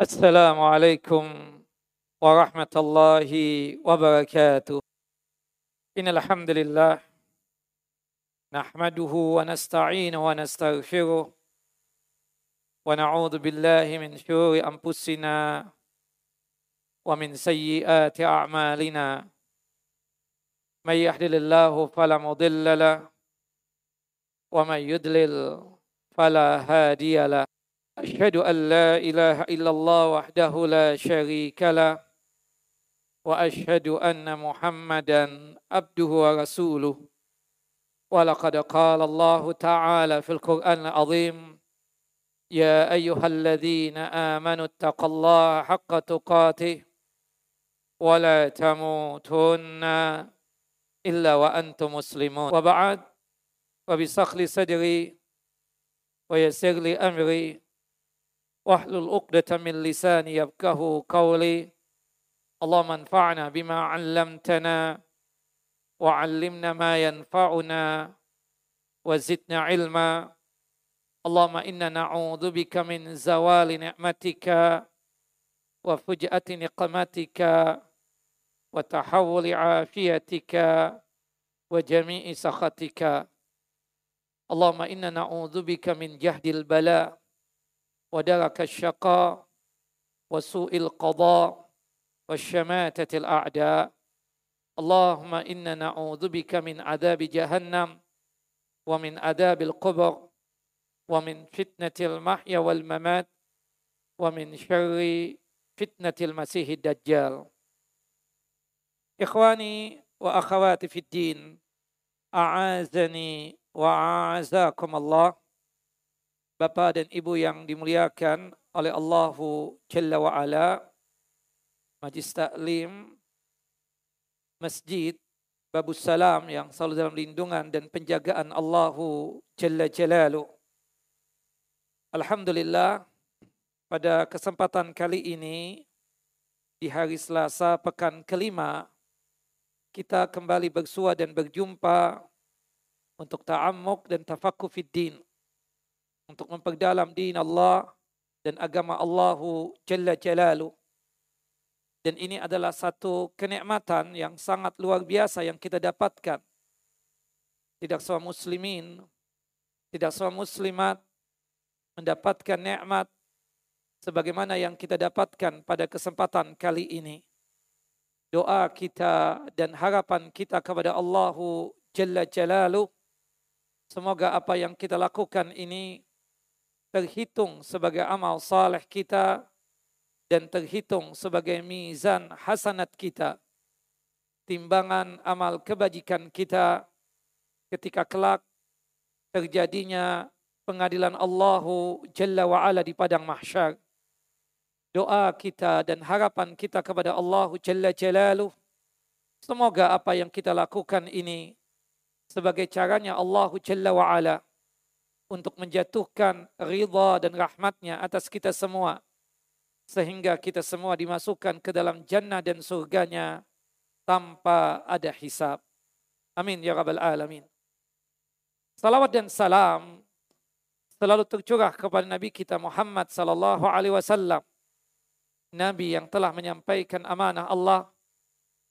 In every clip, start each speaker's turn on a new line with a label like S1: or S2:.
S1: السلام عليكم ورحمة الله وبركاته. إن الحمد لله نحمده ونستعينه ونستغفره ونعوذ بالله من شرور أنفسنا ومن سيئات أعمالنا. من يهدل الله فلا مضل له ومن يضلل فلا هادي له. أشهد أن لا إله إلا الله وحده لا شريك له وأشهد أن محمدا عبده ورسوله. ولقد قال الله تعالى في القرآن العظيم يا أيها الذين آمنوا اتقوا الله حق تقاته ولا تموتن إلا وأنتم مسلمون. وبعد وبسخل صدري ويسر لي أمري. wahlul 'uqdatam min lisani yafqahu qawli. Allahumma anfa'na bima 'allamtana wa 'allimna ma yanfa'una wa zidna 'ilma. Allahumma inna na'udzu bika min zawali ni'matika wa fuj'ati niqamatika wa tahawuli afiyatika wa jami'i sakhatika. Allahumma inna na'udzu bika min jahdil bala ودرك الشقاء وسوء القضاء والشماتة الأعداء. اللهم إنا نعوذ بك من عذاب جهنم ومن عذاب القبر ومن فتنة المحيا والممات ومن شر فتنة المسيح الدجال. إخواني وأخواتي في الدين أعاذني وأعزاكم الله. Bapak dan Ibu yang dimuliakan oleh Allahu Jalla wa Ala, Majlis Taklim, Masjid Babus Salam yang selalu dalam lindungan dan penjagaan Allahu Jalla Jalalu. Alhamdulillah, pada kesempatan kali ini, di hari Selasa pekan kelima, kita kembali bersua dan berjumpa untuk ta'amuk dan tafakuf din untuk memperdalam din Allah dan agama Allahu Jalla Jalalu. Dan ini adalah satu kenikmatan yang sangat luar biasa yang kita dapatkan. Tidak semua muslimin, tidak semua muslimat mendapatkan nikmat sebagaimana yang kita dapatkan pada kesempatan kali ini. Doa kita dan harapan kita kepada Allahu Jalla Jalalu Semoga apa yang kita lakukan ini terhitung sebagai amal saleh kita dan terhitung sebagai mizan hasanat kita. Timbangan amal kebajikan kita ketika kelak terjadinya pengadilan Allahu Jalla wa Ala di padang mahsyar. Doa kita dan harapan kita kepada Allahu Jalla Jalaluh. Semoga apa yang kita lakukan ini sebagai caranya Allahu Jalla wa Ala untuk menjatuhkan ridha dan rahmatnya atas kita semua. Sehingga kita semua dimasukkan ke dalam jannah dan surganya tanpa ada hisab. Amin ya rabbal alamin. Salawat dan salam selalu tercurah kepada Nabi kita Muhammad sallallahu alaihi wasallam. Nabi yang telah menyampaikan amanah Allah,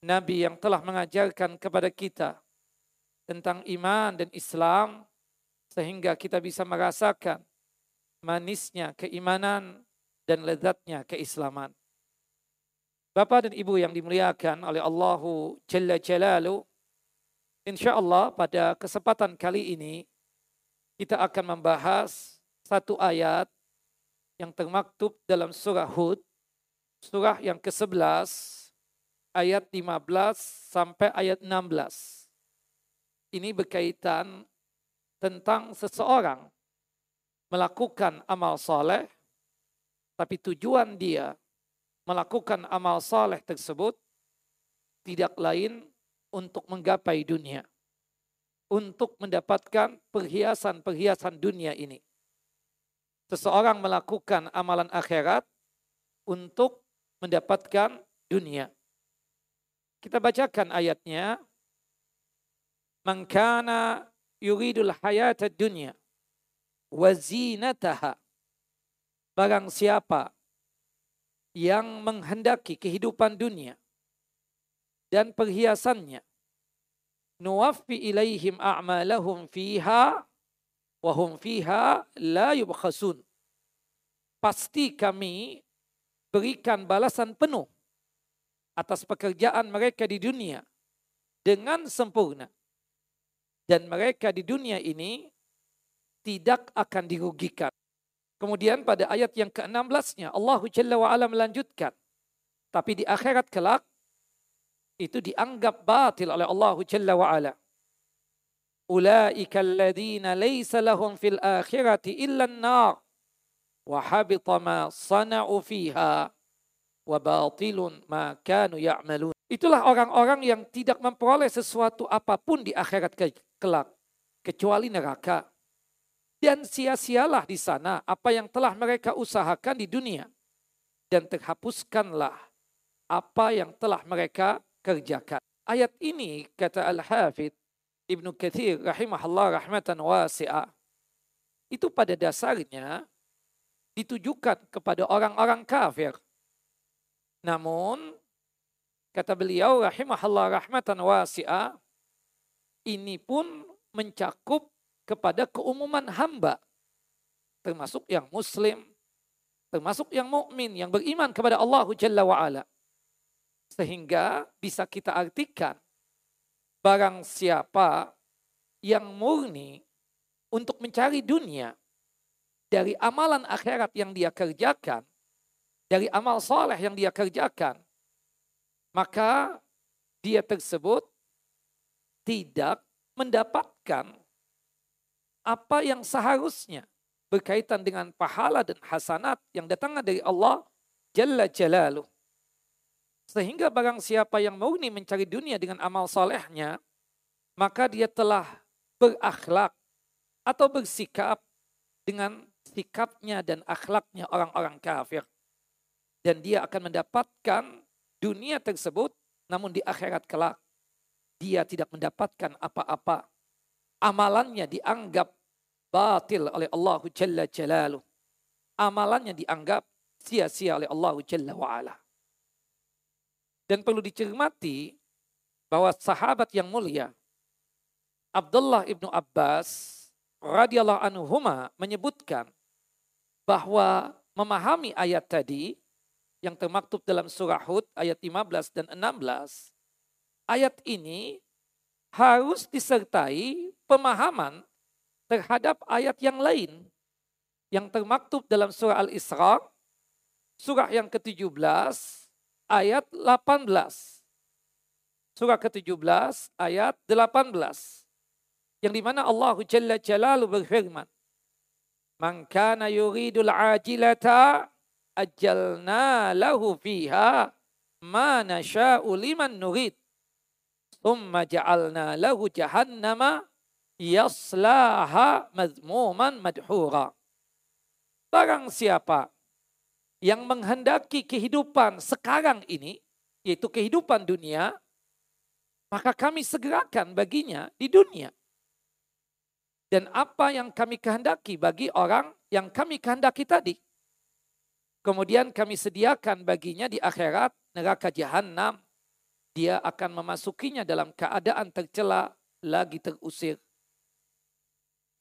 S1: Nabi yang telah mengajarkan kepada kita tentang iman dan Islam, sehingga kita bisa merasakan manisnya keimanan dan lezatnya keislaman. Bapak dan Ibu yang dimuliakan oleh Allahu Jalla Jalalu, insya Allah pada kesempatan kali ini kita akan membahas satu ayat yang termaktub dalam surah Hud, surah yang ke-11, ayat 15 sampai ayat 16. Ini berkaitan tentang seseorang melakukan amal soleh, tapi tujuan dia melakukan amal soleh tersebut tidak lain untuk menggapai dunia, untuk mendapatkan perhiasan-perhiasan dunia ini. Seseorang melakukan amalan akhirat untuk mendapatkan dunia. Kita bacakan ayatnya. Mangkana yuridul hayata dunya wa zinataha. Barang siapa yang menghendaki kehidupan dunia dan perhiasannya nuwaffi ilaihim a'malahum fiha wa hum fiha la yubkhasun pasti kami berikan balasan penuh atas pekerjaan mereka di dunia dengan sempurna dan mereka di dunia ini tidak akan dirugikan Kemudian pada ayat yang ke-16-nya Allah Jalla wa ala melanjutkan. Tapi di akhirat kelak itu dianggap batil oleh Allah Jalla wa ala. Ulaika alladhina laysa lahum fil akhirati illa an-nar wa habita ma sana'u fiha wa batilun ma kanu ya'malun. Itulah orang-orang yang tidak memperoleh sesuatu apa pun di akhirat kelak kecuali neraka dan sia-sialah di sana apa yang telah mereka usahakan di dunia. Dan terhapuskanlah apa yang telah mereka kerjakan. Ayat ini kata Al-Hafidh Ibnu Kathir rahimahullah rahmatan wasi'ah. Itu pada dasarnya ditujukan kepada orang-orang kafir. Namun kata beliau rahimahullah rahmatan wasi'ah ini pun mencakup kepada keumuman hamba termasuk yang muslim termasuk yang mukmin yang beriman kepada Allah Jalla wa ala sehingga bisa kita artikan barang siapa yang murni untuk mencari dunia dari amalan akhirat yang dia kerjakan dari amal soleh yang dia kerjakan maka dia tersebut tidak mendapatkan apa yang seharusnya berkaitan dengan pahala dan hasanat yang datang dari Allah Jalla Jalaluh. Sehingga barang siapa yang murni mencari dunia dengan amal solehnya, maka dia telah berakhlak atau bersikap dengan sikapnya dan akhlaknya orang-orang kafir. Dan dia akan mendapatkan dunia tersebut, namun di akhirat kelak dia tidak mendapatkan apa-apa. Amalannya dianggap batil oleh Allah Jalla Jalaluh. Amalannya dianggap sia-sia oleh Allah Jalla wa'ala. Dan perlu dicermati bahwa sahabat yang mulia Abdullah ibnu Abbas radhiyallahu anhuma menyebutkan bahwa memahami ayat tadi yang termaktub dalam surah Hud ayat 15 dan 16 ayat ini harus disertai pemahaman terhadap ayat yang lain yang termaktub dalam surah Al-Isra, surah yang ke-17, ayat 18. Surah ke-17, ayat 18. Yang di mana Allah Jalla Jalalu berfirman, Man kana yuridul ajilata ajalna lahu fiha ma nasha'u liman nurid. Thumma ja'alna lahu jahannama yaslaha mazmuman madhura. Barang siapa yang menghendaki kehidupan sekarang ini, yaitu kehidupan dunia, maka kami segerakan baginya di dunia. Dan apa yang kami kehendaki bagi orang yang kami kehendaki tadi. Kemudian kami sediakan baginya di akhirat neraka jahanam. Dia akan memasukinya dalam keadaan tercela lagi terusir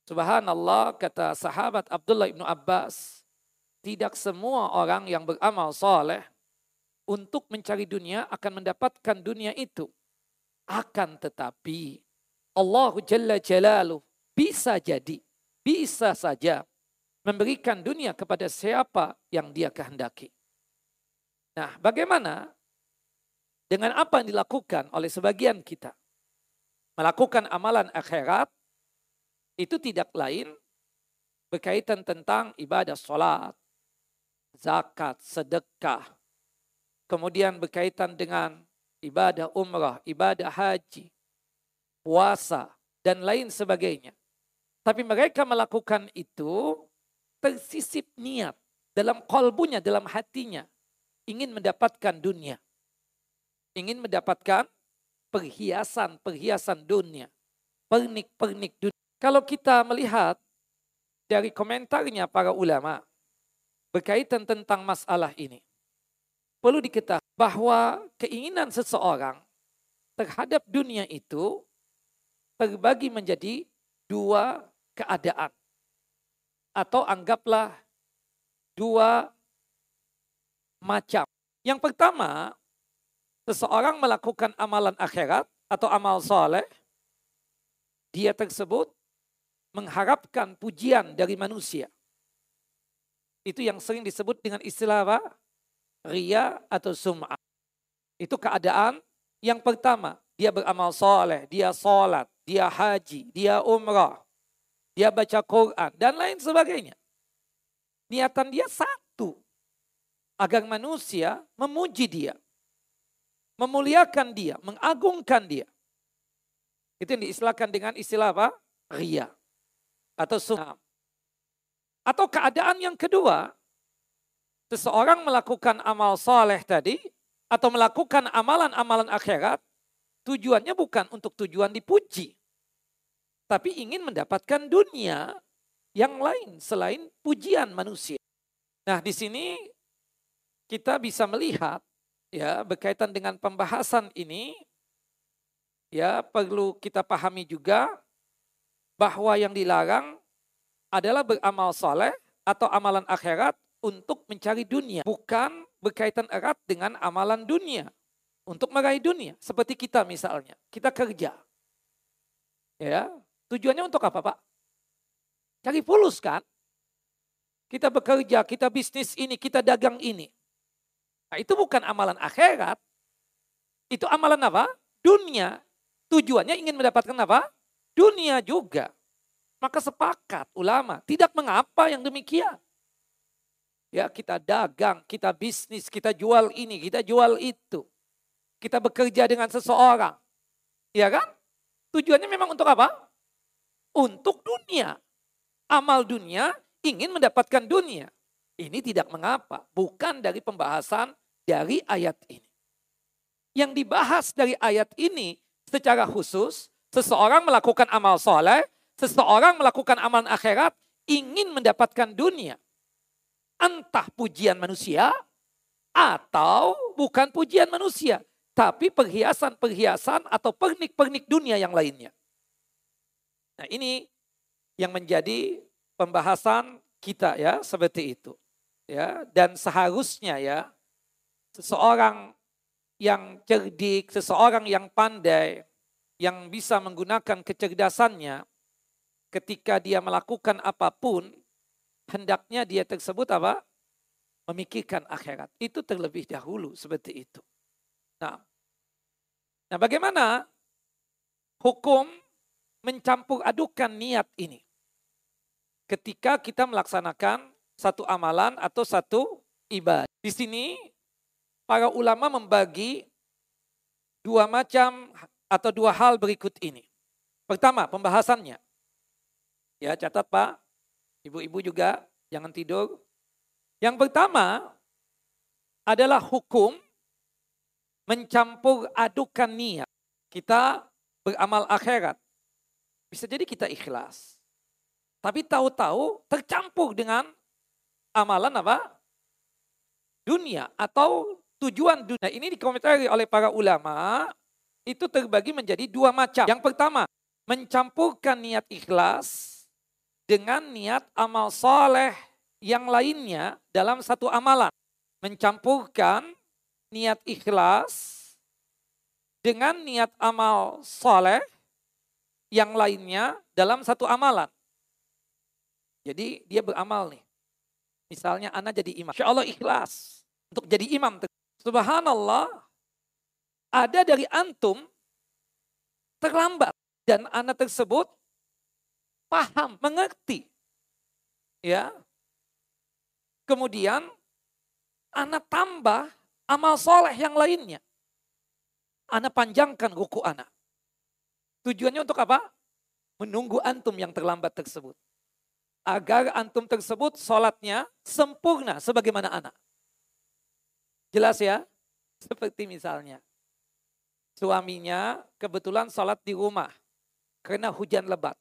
S1: Subhanallah kata sahabat Abdullah ibnu Abbas, tidak semua orang yang beramal soleh untuk mencari dunia akan mendapatkan dunia itu. Akan tetapi Allah Jalla Jalaluh bisa jadi, bisa saja memberikan dunia kepada siapa yang dia kehendaki. Nah bagaimana dengan apa yang dilakukan oleh sebagian kita? Melakukan amalan akhirat itu tidak lain berkaitan tentang ibadah sholat, zakat, sedekah. Kemudian berkaitan dengan ibadah umrah, ibadah haji, puasa, dan lain sebagainya. Tapi mereka melakukan itu tersisip niat dalam kolbunya, dalam hatinya. Ingin mendapatkan dunia. Ingin mendapatkan perhiasan-perhiasan dunia. Pernik-pernik dunia. Kalau kita melihat dari komentarnya para ulama berkaitan tentang masalah ini. perlu diketahui bahwa keinginan seseorang terhadap dunia itu terbagi menjadi dua keadaan. Atau anggaplah dua macam. Yang pertama, seseorang melakukan amalan akhirat atau amal soleh, dia tersebut mengharapkan pujian dari manusia. Itu yang sering disebut dengan istilah apa? Ria atau sum'ah. Itu keadaan yang pertama. Dia beramal soleh, dia sholat, dia haji, dia umrah, dia baca Quran, dan lain sebagainya. Niatan dia satu. Agar manusia memuji dia. Memuliakan dia, mengagungkan dia. Itu yang diistilahkan dengan istilah apa? Ria. Atau sum'ah. Atau keadaan yang kedua, seseorang melakukan amal soleh tadi, atau melakukan amalan-amalan akhirat, tujuannya bukan untuk tujuan dipuji. Tapi ingin mendapatkan dunia yang lain selain pujian manusia. Nah di sini kita bisa melihat ya berkaitan dengan pembahasan ini ya perlu kita pahami juga bahwa yang dilarang adalah beramal soleh atau amalan akhirat untuk mencari dunia, bukan berkaitan erat dengan amalan dunia untuk meraih dunia. Seperti kita misalnya, kita kerja. Ya, tujuannya untuk apa, Pak? Cari fulus kan? Kita bekerja, kita bisnis ini, kita dagang ini. Nah, itu bukan amalan akhirat. Itu amalan apa? Dunia. Tujuannya ingin mendapatkan apa? Dunia juga. Maka sepakat ulama, tidak mengapa yang demikian. Ya, kita dagang, kita bisnis, kita jual ini, kita jual itu. Kita bekerja dengan seseorang. Ya kan? Tujuannya memang untuk apa? Untuk dunia. Amal dunia ingin mendapatkan dunia. Ini tidak mengapa, bukan dari pembahasan dari ayat ini. Yang dibahas dari ayat ini secara khusus, seseorang melakukan amal soleh, seseorang melakukan amalan akhirat, ingin mendapatkan dunia entah pujian manusia atau bukan pujian manusia, tapi perhiasan-perhiasan atau pernik-pernik dunia yang lainnya. Nah, ini yang menjadi pembahasan kita ya, seperti itu. Ya, dan seharusnya ya seseorang yang cerdik, seseorang yang pandai, yang bisa menggunakan kecerdasannya ketika dia melakukan apa pun hendaknya dia tersebut apa? Memikirkan akhirat. Itu terlebih dahulu seperti itu. Nah, nah bagaimana hukum mencampur adukan niat ini? Ketika kita melaksanakan satu amalan atau satu ibadah. Di sini para ulama membagi dua macam atau dua hal berikut ini. Pertama, pembahasannya. Ya, catat Pak. Ibu-ibu juga jangan tidur. Yang pertama adalah hukum mencampur adukan niat. Kita beramal akhirat. Bisa jadi kita ikhlas. Tapi tahu-tahu tercampur dengan amalan apa? Dunia atau tujuan dunia. Ini dikomentari oleh para ulama itu terbagi menjadi dua macam. Yang pertama, mencampurkan niat ikhlas dengan niat amal soleh yang lainnya dalam satu amalan. Mencampurkan niat ikhlas dengan niat amal soleh yang lainnya dalam satu amalan. Jadi dia beramal nih. Misalnya anak jadi imam. Insya Allah ikhlas untuk jadi imam. Subhanallah ada dari antum terlambat. Dan anak tersebut paham, mengerti. Ya. Kemudian anak tambah amal soleh yang lainnya. Anak panjangkan ruku anak. Tujuannya untuk apa? Menunggu antum yang terlambat tersebut. Agar antum tersebut sholatnya sempurna sebagaimana anak. Jelas ya? Seperti misalnya. Suaminya kebetulan sholat di rumah. Karena hujan lebat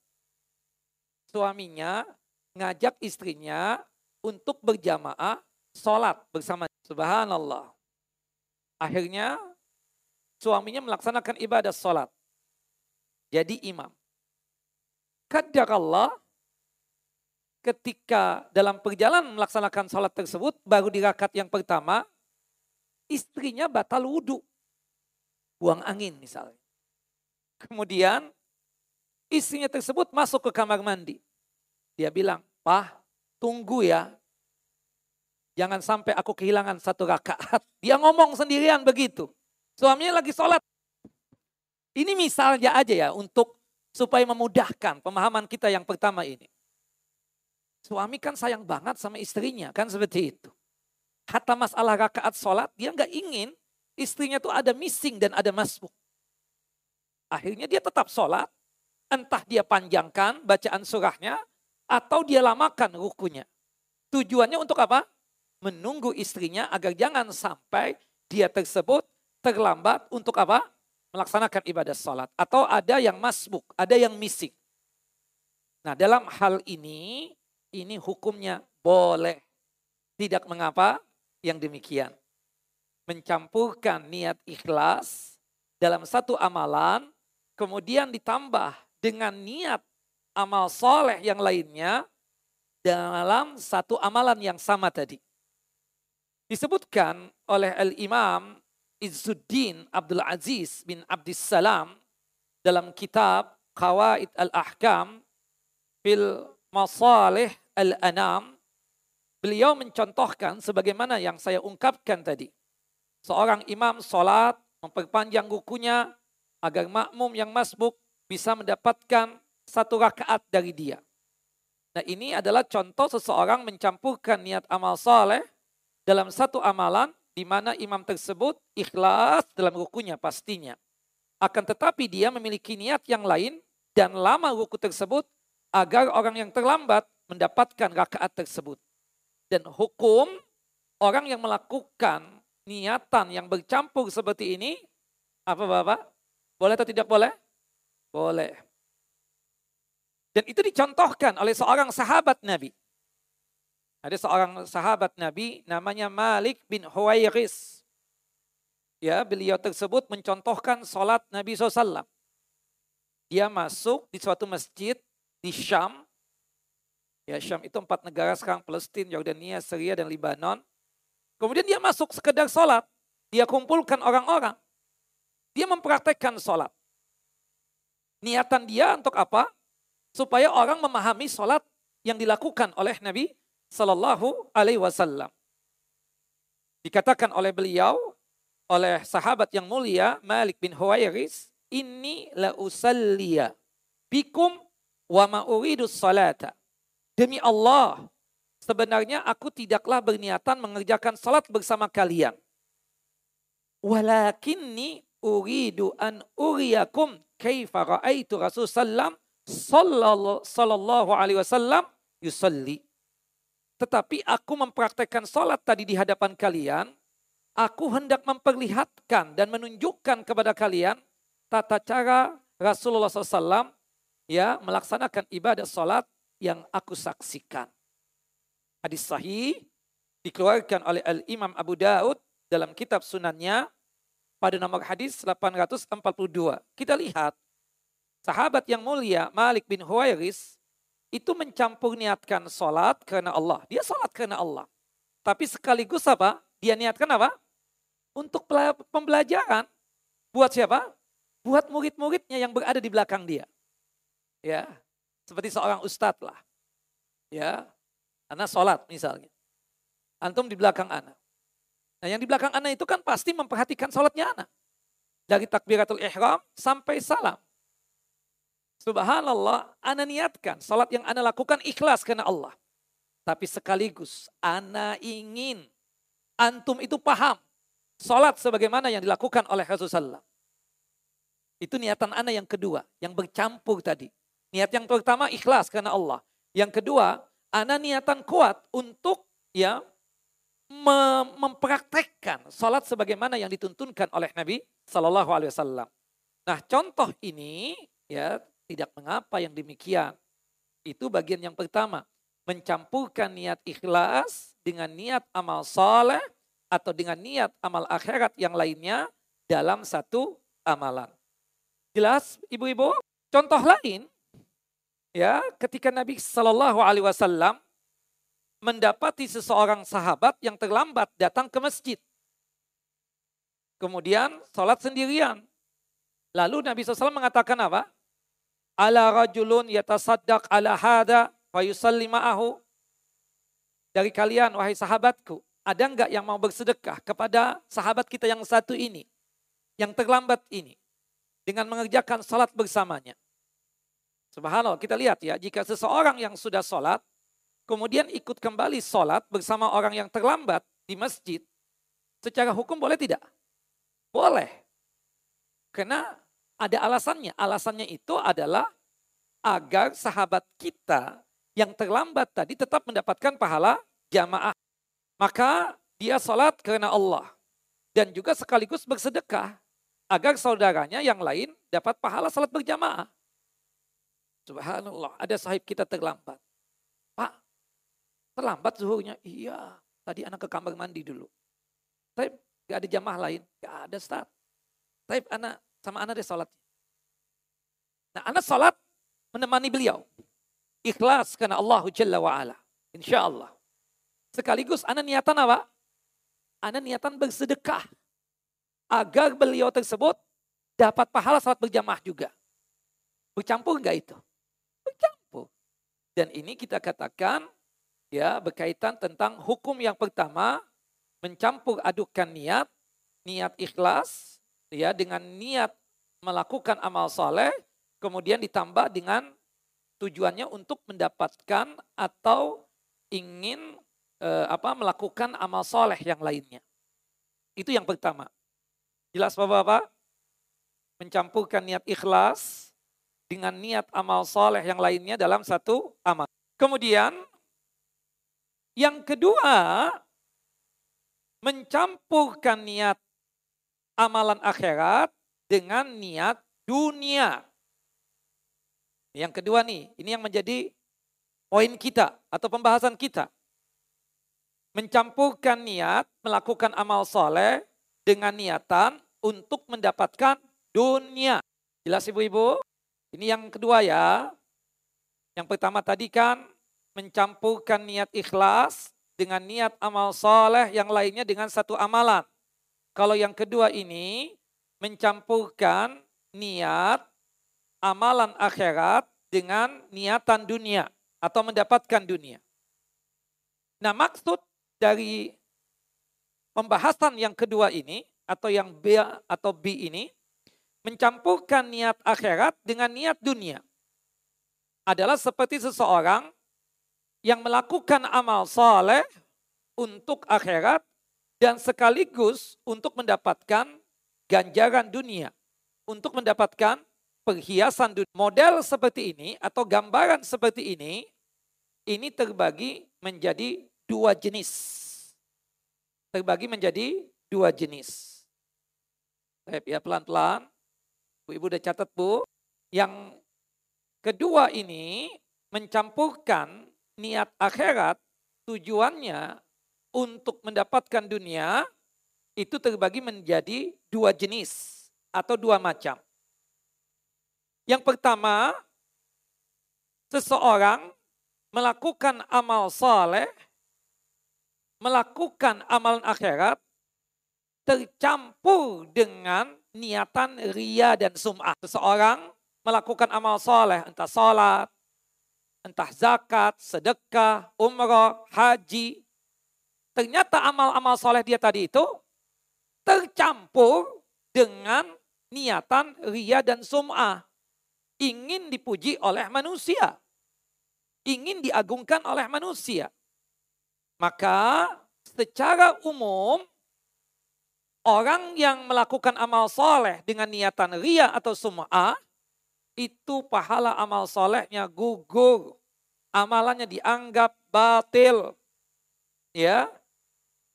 S1: suaminya ngajak istrinya untuk berjamaah sholat bersama. Subhanallah. Akhirnya suaminya melaksanakan ibadah sholat. Jadi imam. Kadar Allah ketika dalam perjalanan melaksanakan sholat tersebut, baru di rakaat yang pertama, istrinya batal wudhu. Buang angin misalnya. Kemudian istrinya tersebut masuk ke kamar mandi. Dia bilang, Pah, tunggu ya. Jangan sampai aku kehilangan satu rakaat. Dia ngomong sendirian begitu. Suaminya lagi sholat. Ini misalnya aja ya untuk supaya memudahkan pemahaman kita yang pertama ini. Suami kan sayang banget sama istrinya, kan seperti itu. Hatta masalah rakaat sholat, dia nggak ingin istrinya tuh ada missing dan ada masbuk. Akhirnya dia tetap sholat, entah dia panjangkan bacaan surahnya, atau dia lamakan rukunya. Tujuannya untuk apa? Menunggu istrinya agar jangan sampai dia tersebut terlambat untuk apa? Melaksanakan ibadah sholat. Atau ada yang masbuk, ada yang missing. Nah dalam hal ini ini hukumnya boleh. Tidak mengapa yang demikian. Mencampurkan niat ikhlas dalam satu amalan, kemudian ditambah dengan niat amal soleh yang lainnya dalam satu amalan yang sama tadi. Disebutkan oleh Al-Imam Izzuddin Abdul Aziz bin Abdissalam dalam kitab Qawaid Al-Ahkam fil Masalih Al-Anam, beliau mencontohkan sebagaimana yang saya ungkapkan tadi. Seorang imam sholat memperpanjang rukunya agar makmum yang masbuk bisa mendapatkan satu rakaat dari dia. Nah ini adalah contoh seseorang mencampurkan niat amal soleh dalam satu amalan di mana imam tersebut ikhlas dalam rukunya pastinya. Akan tetapi dia memiliki niat yang lain dan lama ruku tersebut agar orang yang terlambat mendapatkan rakaat tersebut. Dan hukum orang yang melakukan niatan yang bercampur seperti ini, apa Bapak? Boleh atau tidak boleh? Boleh. Dan itu dicontohkan oleh seorang sahabat Nabi. Ada seorang sahabat Nabi namanya Malik bin Huwairis. Ya, beliau tersebut mencontohkan sholat Nabi SAW. Dia masuk di suatu masjid di Syam Ya Syam itu empat negara sekarang Palestina, Yordania, Syria dan Lebanon. Kemudian dia masuk sekedar sholat. Dia kumpulkan orang-orang. Dia mempraktekkan sholat. Niatan dia untuk apa? Supaya orang memahami sholat yang dilakukan oleh Nabi Sallallahu Alaihi Wasallam. Dikatakan oleh beliau, oleh sahabat yang mulia Malik bin Huwairis, ini la usalliya bikum wa ma uridu salata Demi Allah, sebenarnya aku tidaklah berniatan mengerjakan salat bersama kalian. Walakinni uridu an uriyakum kaifa ra'aitu Rasulullah sallallahu alaihi wasallam yusalli. Tetapi aku mempraktekkan salat tadi di hadapan kalian, aku hendak memperlihatkan dan menunjukkan kepada kalian tata cara Rasulullah SAW ya melaksanakan ibadah salat yang aku saksikan. Hadis sahih dikeluarkan oleh Al-Imam Abu Daud dalam kitab sunannya pada nomor hadis 842. Kita lihat sahabat yang mulia Malik bin Huwairis itu mencampur niatkan sholat karena Allah. Dia sholat karena Allah. Tapi sekaligus apa? Dia niatkan apa? Untuk pembelajaran. Buat siapa? Buat murid-muridnya yang berada di belakang dia. Ya, seperti seorang ustadz lah. Ya, anak sholat misalnya. Antum di belakang anak. Nah yang di belakang anak itu kan pasti memperhatikan sholatnya anak. Dari takbiratul ihram sampai salam. Subhanallah, anak niatkan sholat yang anak lakukan ikhlas karena Allah. Tapi sekaligus anak ingin antum itu paham sholat sebagaimana yang dilakukan oleh Rasulullah. Itu niatan anak yang kedua, yang bercampur tadi. Niat yang pertama ikhlas karena Allah. Yang kedua, ana niatan kuat untuk ya mempraktekkan salat sebagaimana yang dituntunkan oleh Nabi Shallallahu Alaihi Wasallam. Nah, contoh ini ya tidak mengapa yang demikian. Itu bagian yang pertama, mencampurkan niat ikhlas dengan niat amal saleh atau dengan niat amal akhirat yang lainnya dalam satu amalan. Jelas ibu-ibu? Contoh lain ya ketika Nabi Shallallahu alaihi wasallam mendapati seseorang sahabat yang terlambat datang ke masjid. Kemudian sholat sendirian. Lalu Nabi SAW mengatakan apa? Ala rajulun yatasaddaq ala hada wa yusalli ma'ahu. Dari kalian, wahai sahabatku, ada enggak yang mau bersedekah kepada sahabat kita yang satu ini? Yang terlambat ini. Dengan mengerjakan sholat bersamanya. Subhanallah, kita lihat ya, jika seseorang yang sudah sholat, kemudian ikut kembali sholat bersama orang yang terlambat di masjid, secara hukum boleh tidak? Boleh. Karena ada alasannya. Alasannya itu adalah agar sahabat kita yang terlambat tadi tetap mendapatkan pahala jamaah. Maka dia sholat karena Allah. Dan juga sekaligus bersedekah. Agar saudaranya yang lain dapat pahala sholat berjamaah. Subhanallah, ada sahib kita terlambat. Pak, terlambat zuhurnya? Iya, tadi anak ke kamar mandi dulu. Tapi gak ada jamaah lain? Gak ada, Ustaz. Tapi anak sama anak dia sholat. Nah anak sholat menemani beliau. Ikhlas karena Allah Jalla wa'ala. Insya Allah. Sekaligus anak niatan apa? Anak niatan bersedekah. Agar beliau tersebut dapat pahala salat berjamaah juga. Bercampur enggak itu? Dan ini kita katakan ya berkaitan tentang hukum yang pertama mencampur adukan niat, niat ikhlas ya dengan niat melakukan amal soleh, kemudian ditambah dengan tujuannya untuk mendapatkan atau ingin e, apa melakukan amal soleh yang lainnya. Itu yang pertama. Jelas Bapak-Bapak? Mencampurkan niat ikhlas dengan niat amal soleh yang lainnya dalam satu amal. Kemudian yang kedua, mencampurkan niat amalan akhirat dengan niat dunia. Yang kedua nih, ini yang menjadi poin kita atau pembahasan kita. Mencampurkan niat melakukan amal soleh dengan niatan untuk mendapatkan dunia. Jelas ibu-ibu? Ini yang kedua ya. Yang pertama tadi kan mencampurkan niat ikhlas dengan niat amal soleh yang lainnya dengan satu amalan. Kalau yang kedua ini mencampurkan niat amalan akhirat dengan niatan dunia atau mendapatkan dunia. Nah, maksud dari pembahasan yang kedua ini atau yang B atau B ini mencampurkan niat akhirat dengan niat dunia adalah seperti seseorang yang melakukan amal soleh untuk akhirat dan sekaligus untuk mendapatkan ganjaran dunia, untuk mendapatkan perhiasan dunia. Model seperti ini atau gambaran seperti ini, ini terbagi menjadi dua jenis. Terbagi menjadi dua jenis. Ya pelan-pelan. Bu-ibu udah catat bu. Yang kedua ini mencampurkan niat akhirat tujuannya untuk mendapatkan dunia itu terbagi menjadi dua jenis atau dua macam. Yang pertama, seseorang melakukan amal saleh, melakukan amalan akhirat, tercampur dengan niatan ria dan sum'ah. Seseorang melakukan amal saleh, entah salat, entah zakat, sedekah, umrah, haji, Ternyata amal-amal soleh dia tadi itu tercampur dengan niatan ria dan sum'ah. Ingin dipuji oleh manusia. Ingin diagungkan oleh manusia. Maka secara umum orang yang melakukan amal soleh dengan niatan ria atau sum'ah itu pahala amal solehnya gugur. Amalannya dianggap batil. Ya,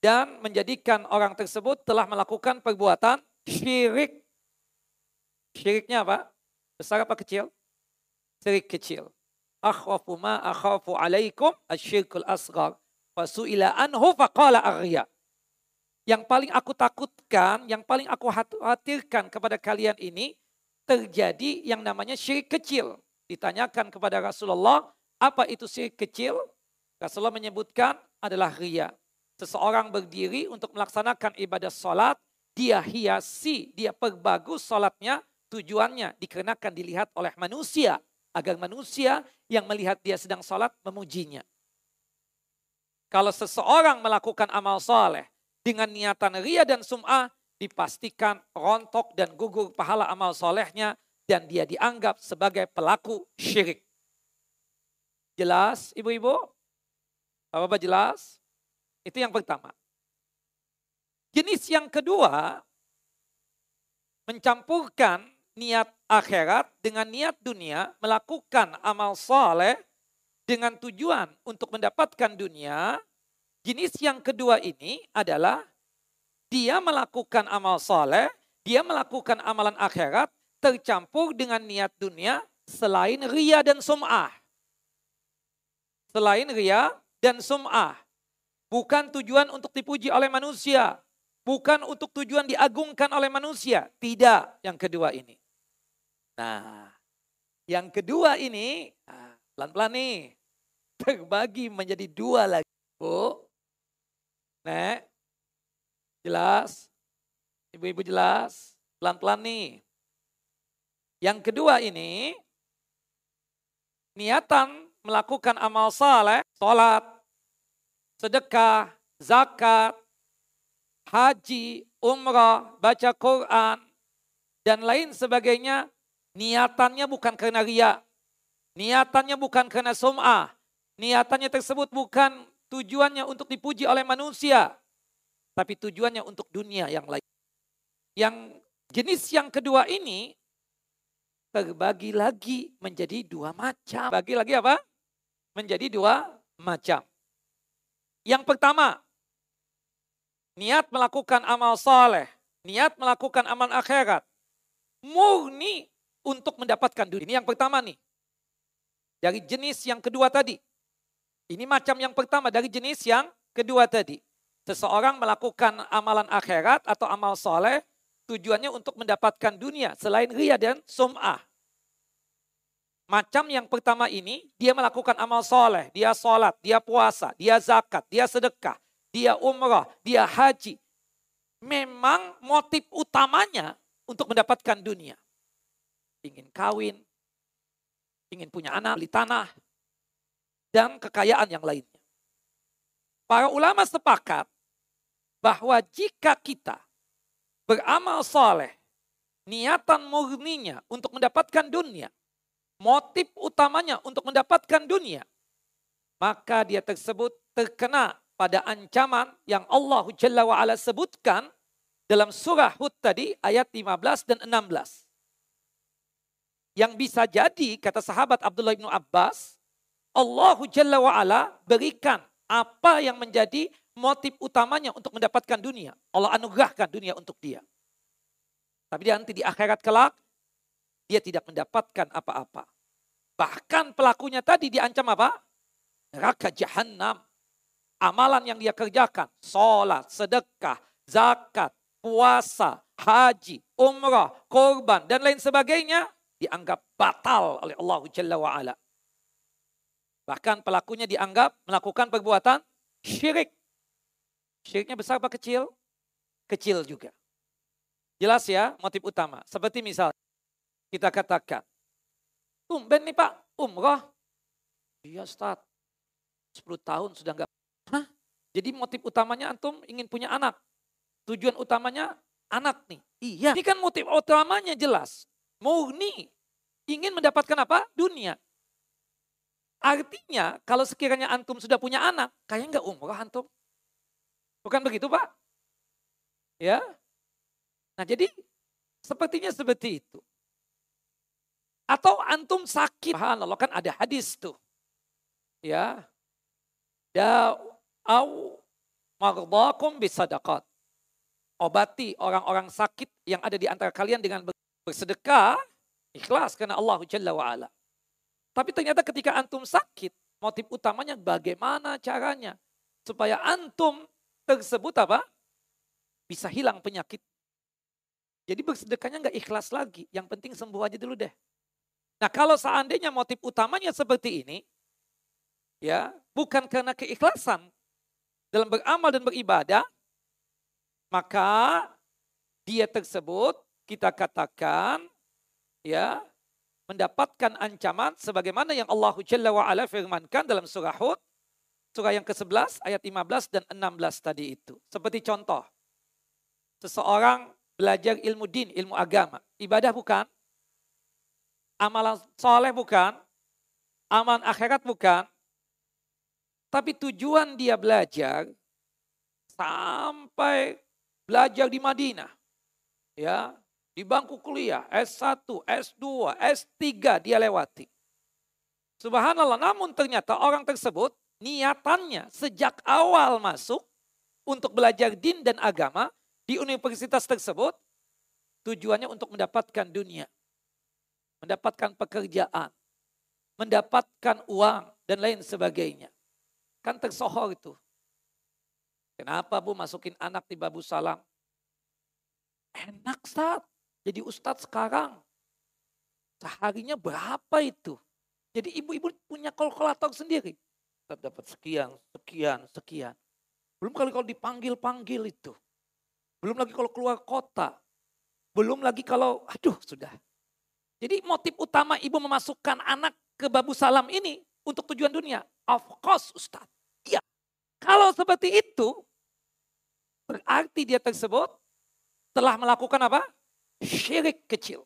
S1: dan menjadikan orang tersebut telah melakukan perbuatan syirik. Syiriknya apa? Besar apa kecil? Syirik kecil. Akhwafu ma akhafu alaikum asyirkul asghar. Fasu'ila anhu faqala arya. Yang paling aku takutkan, yang paling aku khawatirkan kepada kalian ini terjadi yang namanya syirik kecil. Ditanyakan kepada Rasulullah, apa itu syirik kecil? Rasulullah menyebutkan adalah ria. Seseorang berdiri untuk melaksanakan ibadah sholat, dia hiasi, dia perbagus sholatnya, tujuannya dikarenakan dilihat oleh manusia. Agar manusia yang melihat dia sedang sholat memujinya. Kalau seseorang melakukan amal soleh dengan niatan ria dan sum'ah, dipastikan rontok dan gugur pahala amal solehnya dan dia dianggap sebagai pelaku syirik. Jelas ibu-ibu? Bapak-bapak jelas? Itu yang pertama. Jenis yang kedua, mencampurkan niat akhirat dengan niat dunia, melakukan amal soleh dengan tujuan untuk mendapatkan dunia. Jenis yang kedua ini adalah dia melakukan amal soleh, dia melakukan amalan akhirat tercampur dengan niat dunia selain ria dan sum'ah. Selain ria dan sum'ah. Bukan tujuan untuk dipuji oleh manusia. Bukan untuk tujuan diagungkan oleh manusia. Tidak yang kedua ini. Nah, yang kedua ini, nah, pelan-pelan nih. Terbagi menjadi dua lagi. Bu, Nek, jelas? Ibu-ibu jelas? Pelan-pelan nih. Yang kedua ini, niatan melakukan amal saleh, sholat, sedekah, zakat, haji, umrah, baca Quran, dan lain sebagainya, niatannya bukan karena ria, niatannya bukan karena sum'ah, niatannya tersebut bukan tujuannya untuk dipuji oleh manusia, tapi tujuannya untuk dunia yang lain. Yang jenis yang kedua ini terbagi lagi menjadi dua macam. Bagi lagi apa? menjadi dua macam. Yang pertama, niat melakukan amal soleh, niat melakukan amal akhirat, murni untuk mendapatkan dunia. Ini yang pertama nih. Dari jenis yang kedua tadi. Ini macam yang pertama dari jenis yang kedua tadi. Seseorang melakukan amalan akhirat atau amal soleh tujuannya untuk mendapatkan dunia selain ria dan sum'ah. Macam yang pertama ini, dia melakukan amal soleh, dia sholat, dia puasa, dia zakat, dia sedekah, dia umrah, dia haji. Memang motif utamanya untuk mendapatkan dunia. Ingin kawin, ingin punya anak, beli tanah, dan kekayaan yang lainnya. Para ulama sepakat bahwa jika kita beramal soleh, niatan murninya untuk mendapatkan dunia, motif utamanya untuk mendapatkan dunia, maka dia tersebut terkena pada ancaman yang Allah Jalla wa'ala sebutkan dalam surah Hud tadi ayat 15 dan 16. Yang bisa jadi kata sahabat Abdullah bin Abbas, Allah Jalla wa'ala berikan apa yang menjadi motif utamanya untuk mendapatkan dunia. Allah anugerahkan dunia untuk dia. Tapi nanti di akhirat kelak dia tidak mendapatkan apa-apa. Bahkan pelakunya tadi diancam apa? Neraka jahanam. Amalan yang dia kerjakan, sholat, sedekah, zakat, puasa, haji, umrah, korban, dan lain sebagainya, dianggap batal oleh Allah Jalla wa'ala. Bahkan pelakunya dianggap melakukan perbuatan syirik. Syiriknya besar apa kecil? Kecil juga. Jelas ya motif utama. Seperti misal kita katakan, tumben nih Pak, umroh. Iya Ustaz, 10 tahun sudah enggak. Hah? Jadi motif utamanya antum ingin punya anak. Tujuan utamanya anak nih. Iya. Ini kan motif utamanya jelas. Murni. Ingin mendapatkan apa? Dunia. Artinya kalau sekiranya antum sudah punya anak, kayaknya enggak umroh antum. Bukan begitu Pak? Ya. Nah jadi sepertinya seperti itu. Atau antum sakit. Allah kan ada hadis tuh. Ya. Da'au maghdakum bisadaqat. Obati orang-orang sakit yang ada di antara kalian dengan bersedekah. Ikhlas karena Allah Jalla wa'ala. Tapi ternyata ketika antum sakit, motif utamanya bagaimana caranya supaya antum tersebut apa? bisa hilang penyakit. Jadi bersedekahnya nggak ikhlas lagi. Yang penting sembuh aja dulu deh. Nah kalau seandainya motif utamanya seperti ini, ya bukan karena keikhlasan dalam beramal dan beribadah, maka dia tersebut kita katakan ya mendapatkan ancaman sebagaimana yang Allah Jalla wa ala firmankan dalam surah Hud surah yang ke-11 ayat 15 dan 16 tadi itu. Seperti contoh, seseorang belajar ilmu din, ilmu agama. Ibadah bukan, amalan soleh bukan, amalan akhirat bukan, tapi tujuan dia belajar sampai belajar di Madinah. Ya, di bangku kuliah, S1, S2, S3 dia lewati. Subhanallah, namun ternyata orang tersebut niatannya sejak awal masuk untuk belajar din dan agama di universitas tersebut tujuannya untuk mendapatkan dunia, mendapatkan pekerjaan, mendapatkan uang dan lain sebagainya. Kan tersohor itu. Kenapa Bu masukin anak di Babu Salam? Enak saat jadi ustadz sekarang. Seharinya berapa itu? Jadi ibu-ibu punya kalkulator sendiri. Kita dapat sekian, sekian, sekian. Belum kali kalau dipanggil-panggil itu. Belum lagi kalau keluar kota. Belum lagi kalau, aduh sudah. Jadi motif utama ibu memasukkan anak ke Babu Salam ini untuk tujuan dunia. Of course Ustaz. Iya. Kalau seperti itu, berarti dia tersebut telah melakukan apa? Syirik kecil.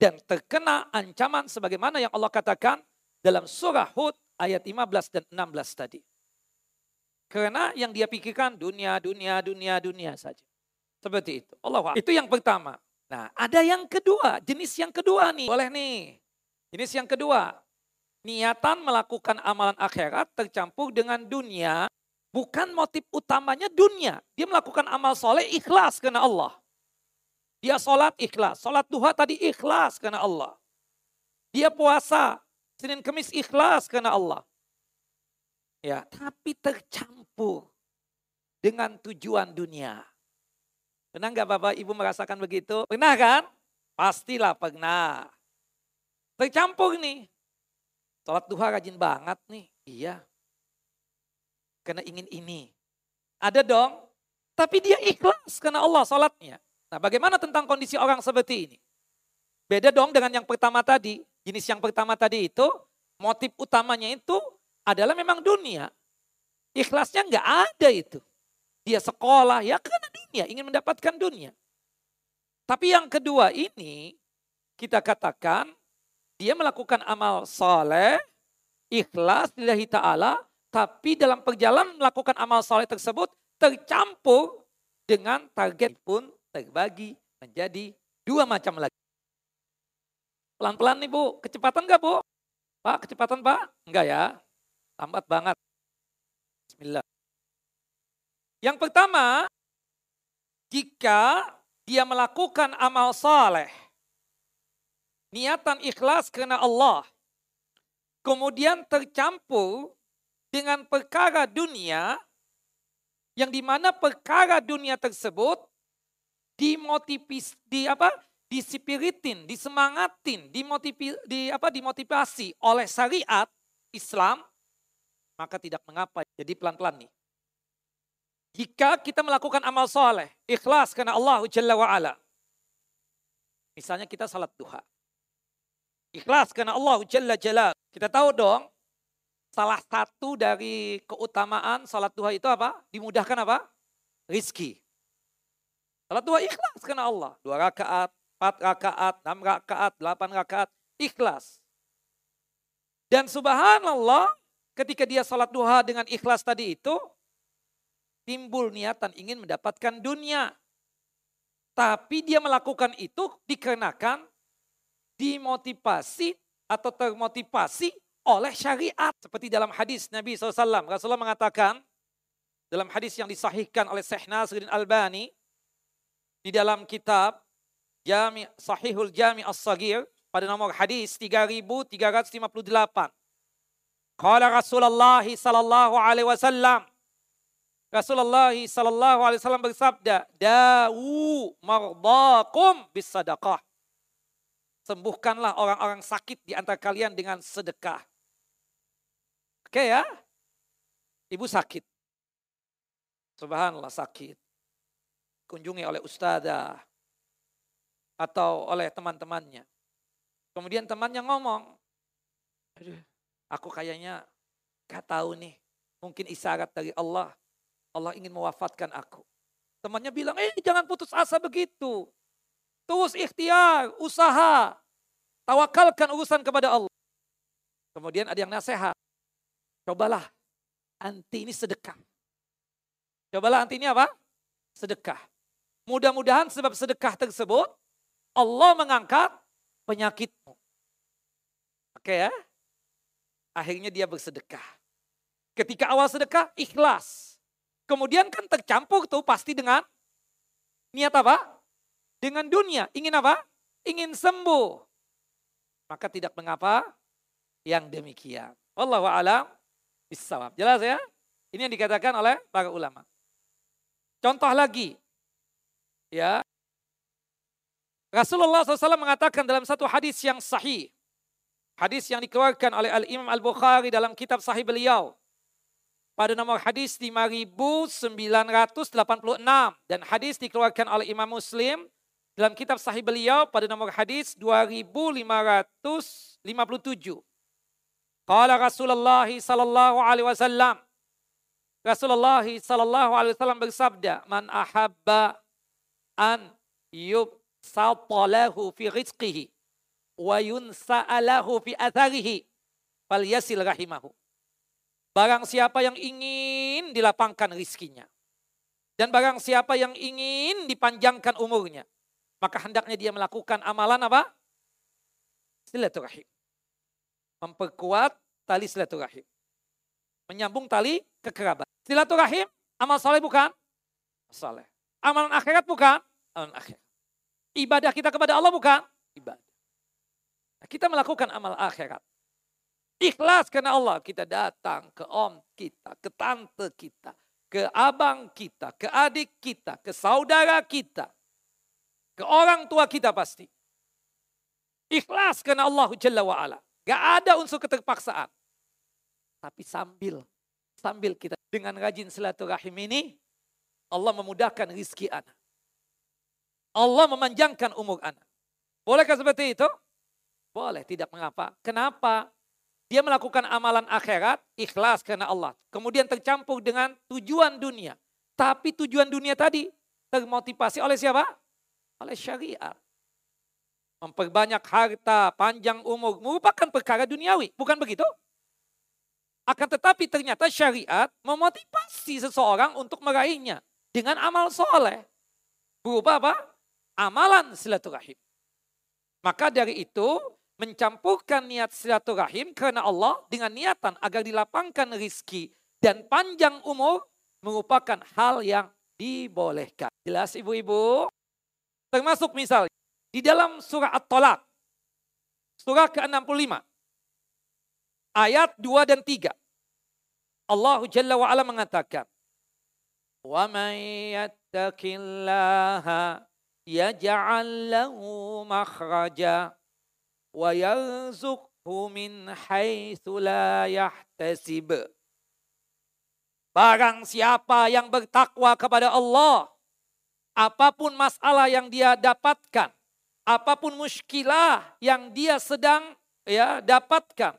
S1: Dan terkena ancaman sebagaimana yang Allah katakan dalam surah Hud ayat 15 dan 16 tadi. Karena yang dia pikirkan dunia, dunia, dunia, dunia saja. Seperti itu. Allah Itu yang pertama. Nah ada yang kedua, jenis yang kedua nih. Boleh nih. Jenis yang kedua. Niatan melakukan amalan akhirat tercampur dengan dunia Bukan motif utamanya dunia. Dia melakukan amal soleh ikhlas karena Allah. Dia sholat ikhlas. Sholat duha tadi ikhlas karena Allah. Dia puasa. Senin kemis ikhlas karena Allah. Ya, tapi tercampur dengan tujuan dunia. Pernah nggak Bapak Ibu merasakan begitu? Pernah kan? Pastilah pernah. Tercampur nih. Sholat duha rajin banget nih. Iya, karena ingin ini. Ada dong, tapi dia ikhlas karena Allah sholatnya. Nah bagaimana tentang kondisi orang seperti ini? Beda dong dengan yang pertama tadi. Jenis yang pertama tadi itu, motif utamanya itu adalah memang dunia. Ikhlasnya nggak ada itu. Dia sekolah ya karena dunia, ingin mendapatkan dunia. Tapi yang kedua ini, kita katakan dia melakukan amal soleh, ikhlas lillahi ta'ala, tapi dalam perjalanan melakukan amal soleh tersebut tercampur dengan target pun terbagi menjadi dua macam lagi. Pelan-pelan nih Bu, kecepatan enggak Bu? Pak, kecepatan Pak? Enggak ya, lambat banget. Bismillah. Yang pertama, jika dia melakukan amal soleh, niatan ikhlas karena Allah, kemudian tercampur dengan perkara dunia yang di mana perkara dunia tersebut dimotivasi di apa disipiritin, disemangatin, dimotivi, di apa dimotivasi oleh syariat Islam, maka tidak mengapa. Jadi pelan-pelan nih. Jika kita melakukan amal soleh, ikhlas karena Allah Jalla wa'ala. Misalnya kita salat duha. Ikhlas karena Allah Jalla Jalla. Kita tahu dong, Salah satu dari keutamaan salat duha itu apa? Dimudahkan apa? Rizki. Salat duha ikhlas karena Allah. Dua rakaat, empat rakaat, enam rakaat, delapan rakaat. Ikhlas. Dan subhanallah ketika dia salat duha dengan ikhlas tadi itu, timbul niatan ingin mendapatkan dunia. Tapi dia melakukan itu dikarenakan dimotivasi atau termotivasi oleh syariat. Seperti dalam hadis Nabi SAW. Rasulullah mengatakan dalam hadis yang disahihkan oleh Syekh Nasruddin Albani di dalam kitab Jami Sahihul Jami As-Sagir pada nomor hadis 3358. Qala Rasulullah sallallahu alaihi wasallam Rasulullah sallallahu alaihi wasallam bersabda, "Dawu mardakum bisadaqah." Sembuhkanlah orang-orang sakit di antara kalian dengan sedekah. Oke ya? Ibu sakit. Subhanallah sakit. Kunjungi oleh ustazah atau oleh teman-temannya. Kemudian temannya ngomong, Aduh, aku kayaknya gak tahu nih. Mungkin isyarat dari Allah Allah ingin mewafatkan aku. Temannya bilang, eh jangan putus asa begitu. Terus ikhtiar, usaha. Tawakalkan urusan kepada Allah. Kemudian ada yang nasihat. Cobalah, anti ini sedekah. Cobalah anti ini apa? Sedekah. Mudah-mudahan sebab sedekah tersebut, Allah mengangkat penyakitmu. Oke ya? Akhirnya dia bersedekah. Ketika awal sedekah, ikhlas. Kemudian kan tercampur tuh pasti dengan niat apa? Dengan dunia. Ingin apa? Ingin sembuh. Maka tidak mengapa yang demikian. Wallahu alam bisawab. Jelas ya? Ini yang dikatakan oleh para ulama. Contoh lagi. Ya. Rasulullah SAW mengatakan dalam satu hadis yang sahih. Hadis yang dikeluarkan oleh Al-Imam Al-Bukhari dalam kitab sahih beliau pada nomor hadis 5986 dan hadis dikeluarkan oleh Imam Muslim dalam kitab sahih beliau pada nomor hadis 2557. Qala Rasulullah sallallahu alaihi wasallam Rasulullah sallallahu alaihi wasallam bersabda, "Man ahabba an yubsatalahu fi rizqihi wa yunsa'alahu fi atharihi falyasil rahimahu." Barang siapa yang ingin dilapangkan rizkinya. Dan barang siapa yang ingin dipanjangkan umurnya. Maka hendaknya dia melakukan amalan apa? Silaturahim. Memperkuat tali silaturahim. Menyambung tali kekerabat. Silaturahim, amal soleh bukan? Soleh. Amalan akhirat bukan? Akhirat. Ibadah kita kepada Allah bukan? Ibadah. Kita melakukan amal akhirat. Ikhlas karena Allah kita datang ke om kita, ke tante kita, ke abang kita, ke adik kita, ke saudara kita, ke orang tua kita pasti. Ikhlas karena Allah Jalla wa'ala. Gak ada unsur keterpaksaan. Tapi sambil sambil kita dengan rajin silaturahim ini, Allah memudahkan rizki anak. Allah memanjangkan umur anak. Bolehkah seperti itu? Boleh, tidak mengapa. Kenapa? Dia melakukan amalan akhirat, ikhlas karena Allah. Kemudian tercampur dengan tujuan dunia. Tapi tujuan dunia tadi termotivasi oleh siapa? Oleh syariat. Memperbanyak harta, panjang umur, merupakan perkara duniawi. Bukan begitu? Akan tetapi ternyata syariat memotivasi seseorang untuk meraihnya. Dengan amal soleh. Berupa apa? Amalan silaturahim. Maka dari itu mencampurkan niat silaturahim karena Allah dengan niatan agar dilapangkan rizki dan panjang umur merupakan hal yang dibolehkan. Jelas ibu-ibu? Termasuk misal di dalam surah At-Talaq, surah ke-65, ayat 2 dan 3. Allah Jalla wa'ala mengatakan, وَمَنْ يَتَّقِ اللَّهَ يَجْعَلْ لَهُ مَخْرَجًا wa yarzuqhu min haitsu la yahtasib. Barang siapa yang bertakwa kepada Allah, apapun masalah yang dia dapatkan, apapun muskilah yang dia sedang ya dapatkan,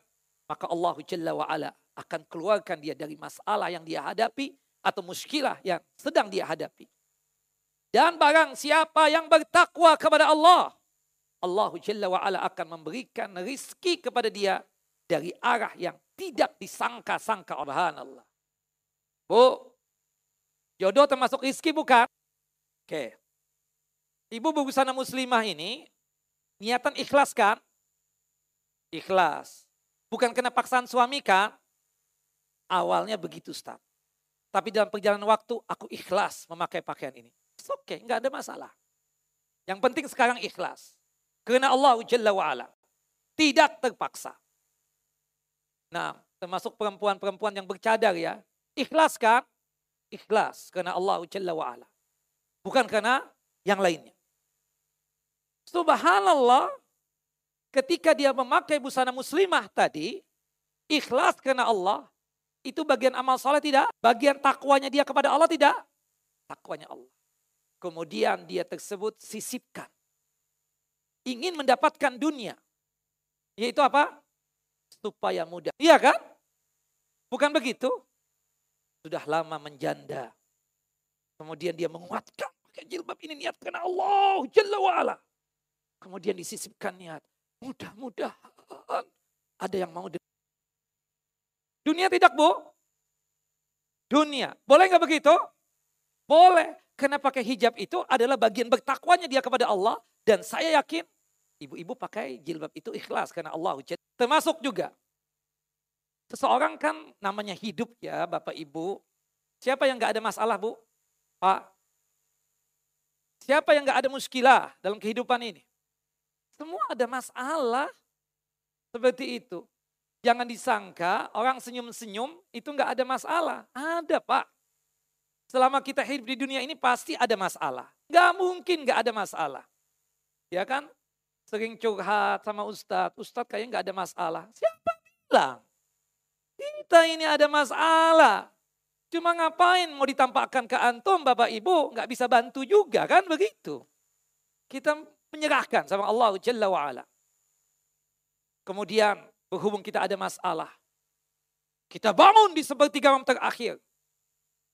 S1: maka Allah Jalla wa ala akan keluarkan dia dari masalah yang dia hadapi atau muskilah yang sedang dia hadapi. Dan barang siapa yang bertakwa kepada Allah, Allah Jalla wa'ala akan memberikan rizki kepada dia dari arah yang tidak disangka-sangka Allah. Bu, jodoh termasuk rizki bukan? Oke. Ibu busana muslimah ini niatan ikhlas kan? Ikhlas. Bukan kena paksaan suami kan? Awalnya begitu Ustaz. Tapi dalam perjalanan waktu aku ikhlas memakai pakaian ini. Oke, okay, nggak ada masalah. Yang penting sekarang ikhlas. Karena Allah Jalla wa'ala. Tidak terpaksa. Nah, termasuk perempuan-perempuan yang bercadar ya. Ikhlas kan? ikhlas karena Allah Jalla wa'ala. Bukan karena yang lainnya. Subhanallah, ketika dia memakai busana muslimah tadi, ikhlas karena Allah, itu bagian amal soleh tidak? Bagian takwanya dia kepada Allah tidak? Takwanya Allah. Kemudian dia tersebut sisipkan. Ingin mendapatkan dunia. Yaitu apa? Supaya mudah. Iya kan? Bukan begitu? Sudah lama menjanda. Kemudian dia menguatkan. Pakai jilbab ini niat karena Allah Jalla wa'ala. Kemudian disisipkan niat. Mudah-mudahan ada yang mau. Dunia tidak bu? Dunia. Boleh nggak begitu? Boleh. Karena pakai hijab itu adalah bagian bertakwanya dia kepada Allah. Dan saya yakin ibu-ibu pakai jilbab itu ikhlas karena Allah. Termasuk juga. Seseorang kan namanya hidup ya Bapak Ibu. Siapa yang nggak ada masalah Bu? Pak. Siapa yang nggak ada muskilah dalam kehidupan ini? Semua ada masalah. Seperti itu. Jangan disangka orang senyum-senyum itu nggak ada masalah. Ada Pak. Selama kita hidup di dunia ini pasti ada masalah. Nggak mungkin nggak ada masalah. Ya kan? Sering curhat sama Ustadz. Ustadz kayaknya nggak ada masalah. Siapa bilang? Kita ini ada masalah. Cuma ngapain mau ditampakkan ke antum Bapak Ibu. Nggak bisa bantu juga kan begitu. Kita menyerahkan sama Allah Jalla wa'ala. Kemudian berhubung kita ada masalah. Kita bangun di sepertiga malam terakhir.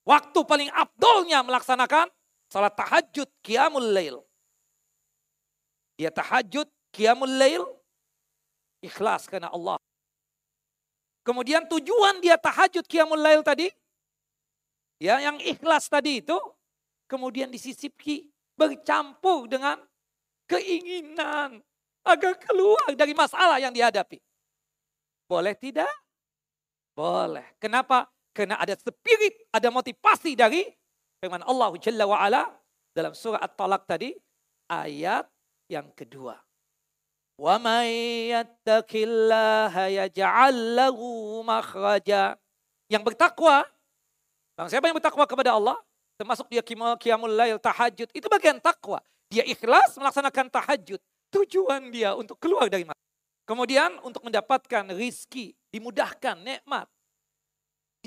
S1: Waktu paling abdolnya melaksanakan salat tahajud qiyamul lail. Dia tahajud qiyamul lail ikhlas karena Allah. Kemudian tujuan dia tahajud qiyamul lail tadi ya yang ikhlas tadi itu kemudian disisipi bercampur dengan keinginan agar keluar dari masalah yang dihadapi. Boleh tidak? Boleh. Kenapa? Karena ada spirit, ada motivasi dari firman Allah Jalla wa'ala dalam surah At-Talaq tadi, ayat yang kedua. Wa may yattaqillaha yaj'al lahu makhraja. Yang bertakwa, Bang, siapa yang bertakwa kepada Allah? Termasuk dia qiyamul lail, tahajud. Itu bagian takwa. Dia ikhlas melaksanakan tahajud. Tujuan dia untuk keluar dari masalah. Kemudian untuk mendapatkan rizki, dimudahkan, nikmat.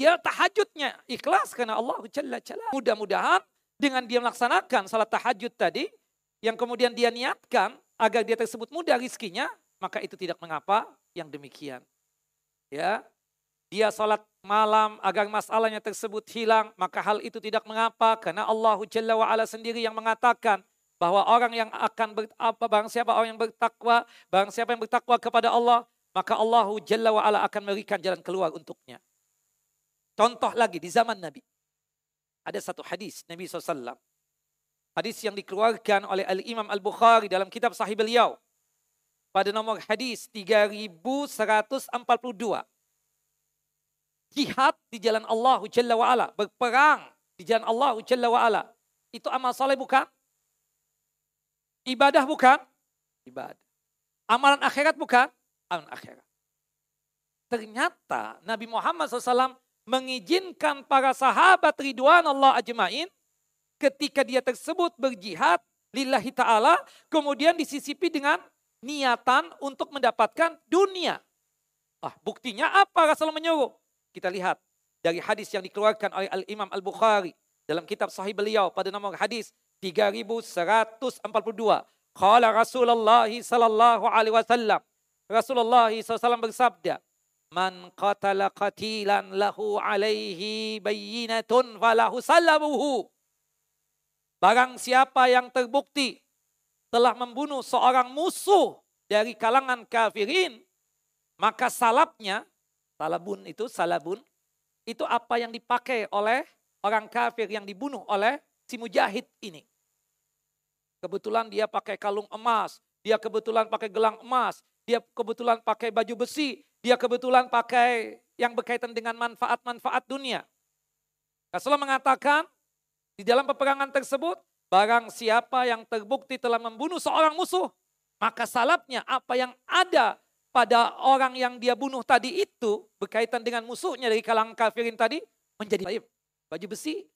S1: Dia tahajudnya ikhlas karena Allah Jalla Jalla. Mudah-mudahan dengan dia melaksanakan salat tahajud tadi, yang kemudian dia niatkan agar dia tersebut mudah rizkinya, maka itu tidak mengapa yang demikian. Ya, dia salat malam agar masalahnya tersebut hilang, maka hal itu tidak mengapa karena Allah Jalla wa sendiri yang mengatakan bahwa orang yang akan ber, apa bang siapa orang yang bertakwa, bang siapa yang bertakwa kepada Allah, maka Allah Jalla wa ala akan memberikan jalan keluar untuknya. Contoh lagi di zaman Nabi. Ada satu hadis Nabi SAW. Hadis yang dikeluarkan oleh Al-Imam Al-Bukhari dalam kitab sahih beliau. Pada nomor hadis 3142. Jihad di jalan Allah Jalla wa'ala. Berperang di jalan Allah Jalla wa'ala. Itu amal soleh bukan? Ibadah bukan? Ibadah. Amalan akhirat bukan? Amalan akhirat. Ternyata Nabi Muhammad SAW mengizinkan para sahabat Ridwan Allah ajmain ketika dia tersebut berjihad lillahi ta'ala kemudian disisipi dengan niatan untuk mendapatkan dunia. Ah, buktinya apa Rasul menyuruh? Kita lihat dari hadis yang dikeluarkan oleh Al-Imam Al-Bukhari dalam kitab sahih beliau pada nomor hadis 3142. Qala Rasulullah sallallahu alaihi wasallam. Rasulullah SAW bersabda, Man qatala qatilan lahu alaihi bayyinatun falahu salabuhu. Barang siapa yang terbukti telah membunuh seorang musuh dari kalangan kafirin, maka salabnya, salabun itu salabun, itu apa yang dipakai oleh orang kafir yang dibunuh oleh si mujahid ini. Kebetulan dia pakai kalung emas, dia kebetulan pakai gelang emas, dia kebetulan pakai baju besi, dia kebetulan pakai yang berkaitan dengan manfaat-manfaat dunia. Rasulullah mengatakan di dalam peperangan tersebut, barang siapa yang terbukti telah membunuh seorang musuh, maka salapnya apa yang ada pada orang yang dia bunuh tadi itu berkaitan dengan musuhnya dari kalangan kafirin tadi menjadi baju besi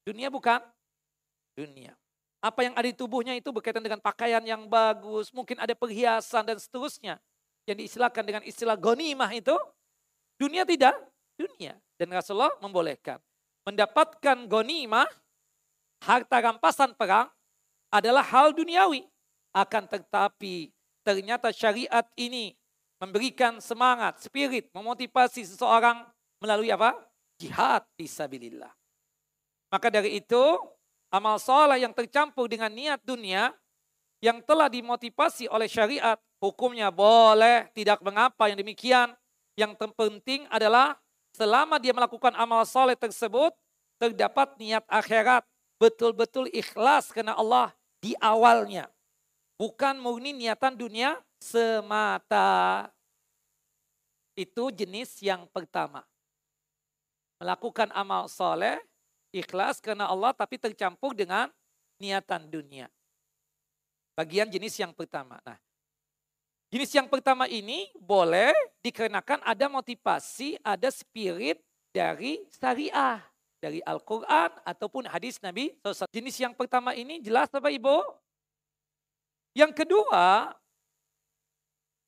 S1: Dunia bukan? Dunia. Apa yang ada di tubuhnya itu berkaitan dengan pakaian yang bagus, mungkin ada perhiasan dan seterusnya. Yang diistilahkan dengan istilah gonimah itu, dunia tidak? Dunia. Dan Rasulullah membolehkan. Mendapatkan gonimah, harta rampasan perang, adalah hal duniawi. Akan tetapi ternyata syariat ini memberikan semangat, spirit, memotivasi seseorang melalui apa? Jihad fisabilillah. Maka dari itu amal soleh yang tercampur dengan niat dunia yang telah dimotivasi oleh syariat, hukumnya boleh, tidak mengapa yang demikian. Yang terpenting adalah selama dia melakukan amal soleh tersebut, terdapat niat akhirat, betul-betul ikhlas karena Allah di awalnya. Bukan murni niatan dunia semata. Itu jenis yang pertama. Melakukan amal soleh Ikhlas karena Allah tapi tercampur dengan niatan dunia. Bagian jenis yang pertama. Nah, jenis yang pertama ini boleh dikarenakan ada motivasi, ada spirit dari syariah. Dari Al-Quran ataupun hadis Nabi Jenis yang pertama ini jelas Bapak Ibu? Yang kedua,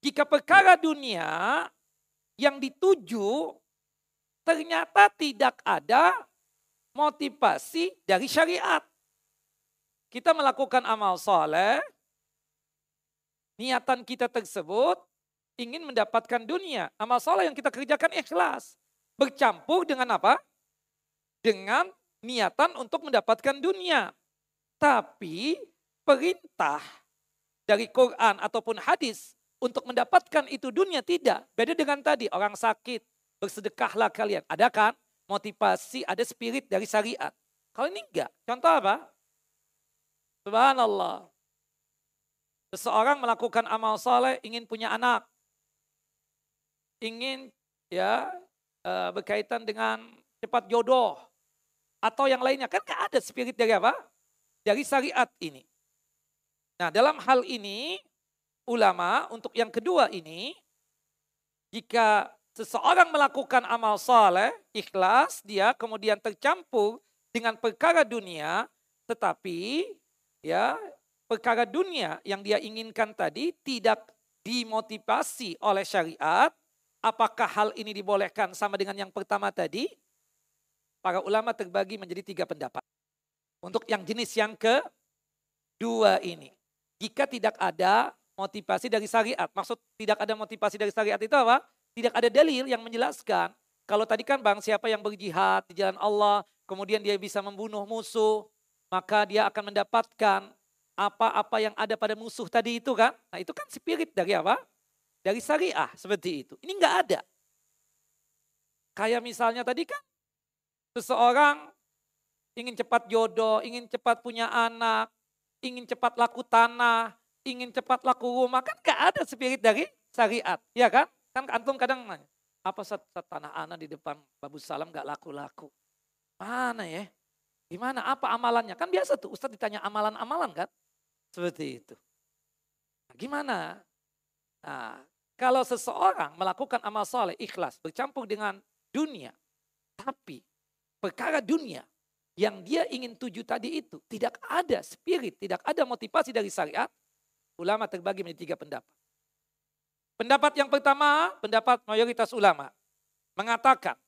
S1: jika perkara dunia yang dituju ternyata tidak ada motivasi dari syariat. Kita melakukan amal soleh, niatan kita tersebut ingin mendapatkan dunia. Amal soleh yang kita kerjakan ikhlas. Bercampur dengan apa? Dengan niatan untuk mendapatkan dunia. Tapi perintah dari Quran ataupun hadis untuk mendapatkan itu dunia tidak. Beda dengan tadi orang sakit, bersedekahlah kalian. Ada kan? Motivasi, ada spirit dari syariat. Kalau ini enggak. Contoh apa? Subhanallah. Seseorang melakukan amal soleh ingin punya anak. Ingin ya eh, berkaitan dengan cepat jodoh. Atau yang lainnya. Kan enggak ada spirit dari apa? Dari syariat ini. Nah dalam hal ini ulama untuk yang kedua ini jika Seseorang melakukan amal saleh, ikhlas, dia kemudian tercampur dengan perkara dunia, tetapi ya perkara dunia yang dia inginkan tadi tidak dimotivasi oleh syariat, apakah hal ini dibolehkan sama dengan yang pertama tadi? Para ulama terbagi menjadi tiga pendapat. Untuk yang jenis yang kedua ini. Jika tidak ada motivasi dari syariat. Maksud tidak ada motivasi dari syariat itu apa? Tidak ada dalil yang menjelaskan. Kalau tadi kan bang siapa yang berjihad di jalan Allah, kemudian dia bisa membunuh musuh, maka dia akan mendapatkan apa-apa yang ada pada musuh tadi itu kan. Nah itu kan spirit dari apa? Dari syariah seperti itu. Ini enggak ada. Kayak misalnya tadi kan seseorang ingin cepat jodoh, ingin cepat punya anak, ingin cepat laku tanah, ingin cepat laku rumah, kan enggak ada spirit dari syariat, ya kan? Kan antum kadang nanya, apa saat tanah anak di depan Babu Salam gak laku-laku? Mana ya? Gimana? Apa amalannya? Kan biasa tuh Ustadz ditanya amalan-amalan kan? Seperti itu. Nah, gimana? Nah, kalau seseorang melakukan amal soleh ikhlas bercampur dengan dunia, tapi perkara dunia yang dia ingin tuju tadi itu tidak ada spirit, tidak ada motivasi dari syariat, ulama terbagi menjadi tiga pendapat. Pendapat yang pertama, pendapat mayoritas ulama mengatakan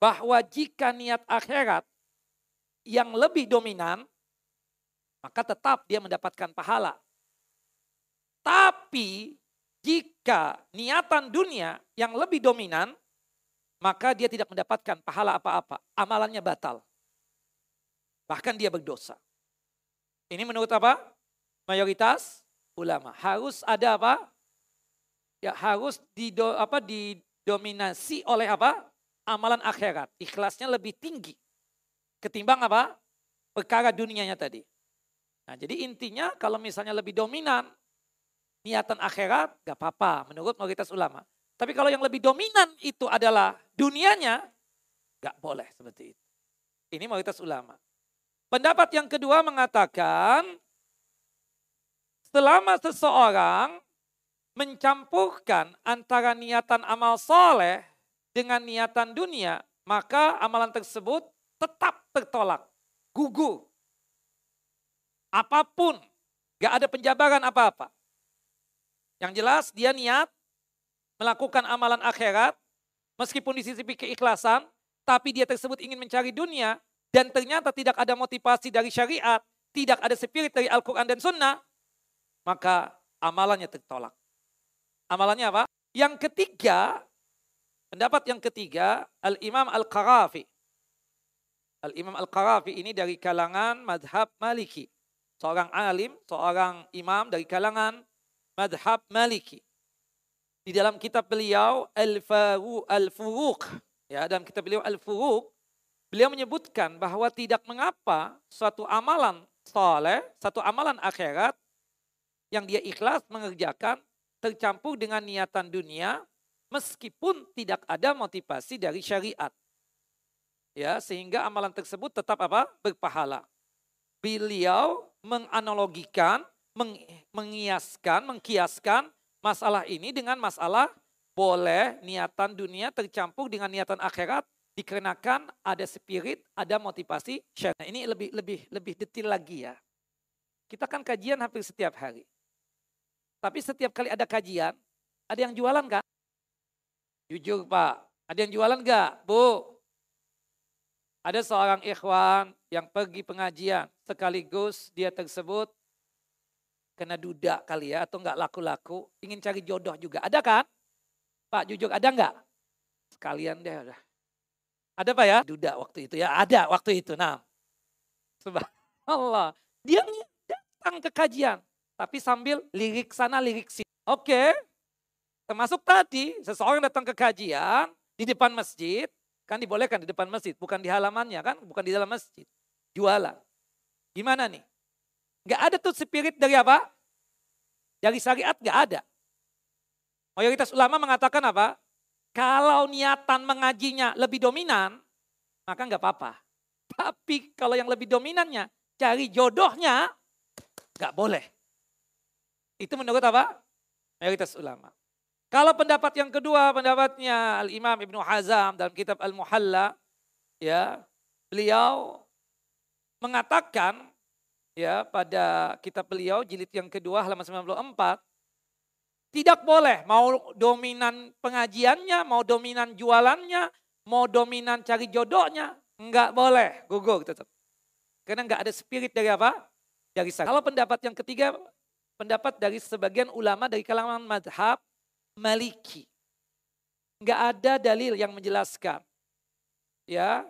S1: bahwa jika niat akhirat yang lebih dominan, maka tetap dia mendapatkan pahala. Tapi jika niatan dunia yang lebih dominan, maka dia tidak mendapatkan pahala apa-apa. Amalannya batal. Bahkan dia berdosa. Ini menurut apa? Mayoritas ulama. Harus ada apa? Ya harus dido, apa didominasi oleh apa? Amalan akhirat. Ikhlasnya lebih tinggi ketimbang apa? Perkara dunianya tadi. Nah, jadi intinya kalau misalnya lebih dominan niatan akhirat gak apa-apa menurut mayoritas ulama. Tapi kalau yang lebih dominan itu adalah dunianya, gak boleh seperti itu. Ini mayoritas ulama. Pendapat yang kedua mengatakan selama seseorang mencampurkan antara niatan amal soleh dengan niatan dunia, maka amalan tersebut tetap tertolak. gugur. Apa pun, gak ada penjabaran apa-apa. Yang jelas dia niat melakukan amalan akhirat, meskipun di sisi keikhlasan, tapi dia tersebut ingin mencari dunia, dan ternyata tidak ada motivasi dari syariat, tidak ada spirit dari Al-Quran dan Sunnah, maka amalannya tertolak. Amalannya apa? Yang ketiga, pendapat yang ketiga, Al-Imam Al-Qarafi. Al-Imam Al-Qarafi ini dari kalangan madhab maliki. Seorang alim, seorang imam dari kalangan madhab maliki. Di dalam kitab beliau Al-Furuq, ya, dalam kitab beliau Al-Furuq, beliau menyebutkan bahwa tidak mengapa suatu amalan soleh, satu amalan akhirat yang dia ikhlas mengerjakan tercampur dengan niatan dunia meskipun tidak ada motivasi dari syariat. Ya, sehingga amalan tersebut tetap apa? berpahala. Beliau menganalogikan, meng, mengiaskan, mengkiaskan masalah ini dengan masalah boleh niatan dunia tercampur dengan niatan akhirat dikarenakan ada spirit, ada motivasi syariat. Ini lebih lebih lebih detail lagi ya. Kita kan kajian hampir setiap hari. Tapi setiap kali ada kajian, ada yang jualan kan? Jujur Pak, ada yang jualan gak? Bu, ada seorang ikhwan yang pergi pengajian sekaligus dia tersebut kena duda kali ya atau enggak laku-laku, ingin cari jodoh juga. Ada kan? Pak jujur ada enggak? Sekalian deh udah. Ada Pak ya? Duda waktu itu ya, ada waktu itu. Nah, subhanallah. Dia datang ke kajian, tapi sambil lirik sana, lirik sini. Oke, termasuk tadi seseorang datang ke kajian di depan masjid, kan dibolehkan di depan masjid, bukan di halamannya kan, bukan di dalam masjid. Jualan. Gimana nih? Gak ada tuh spirit dari apa? Dari syariat gak ada. Mayoritas ulama mengatakan apa? Kalau niatan mengajinya lebih dominan, maka nggak apa-apa. Tapi kalau yang lebih dominannya, cari jodohnya, nggak boleh. Itu menurut apa? Mayoritas ulama. Kalau pendapat yang kedua, pendapatnya Al-Imam Ibnu Hazam dalam kitab Al-Muhalla, ya, beliau mengatakan ya pada kitab beliau jilid yang kedua halaman 94 tidak boleh mau dominan pengajiannya, mau dominan jualannya, mau dominan cari jodohnya, enggak boleh gugur tetap. Karena enggak ada spirit dari apa? Dari saya. Kalau pendapat yang ketiga, pendapat dari sebagian ulama dari kalangan madhab maliki. Enggak ada dalil yang menjelaskan. Ya,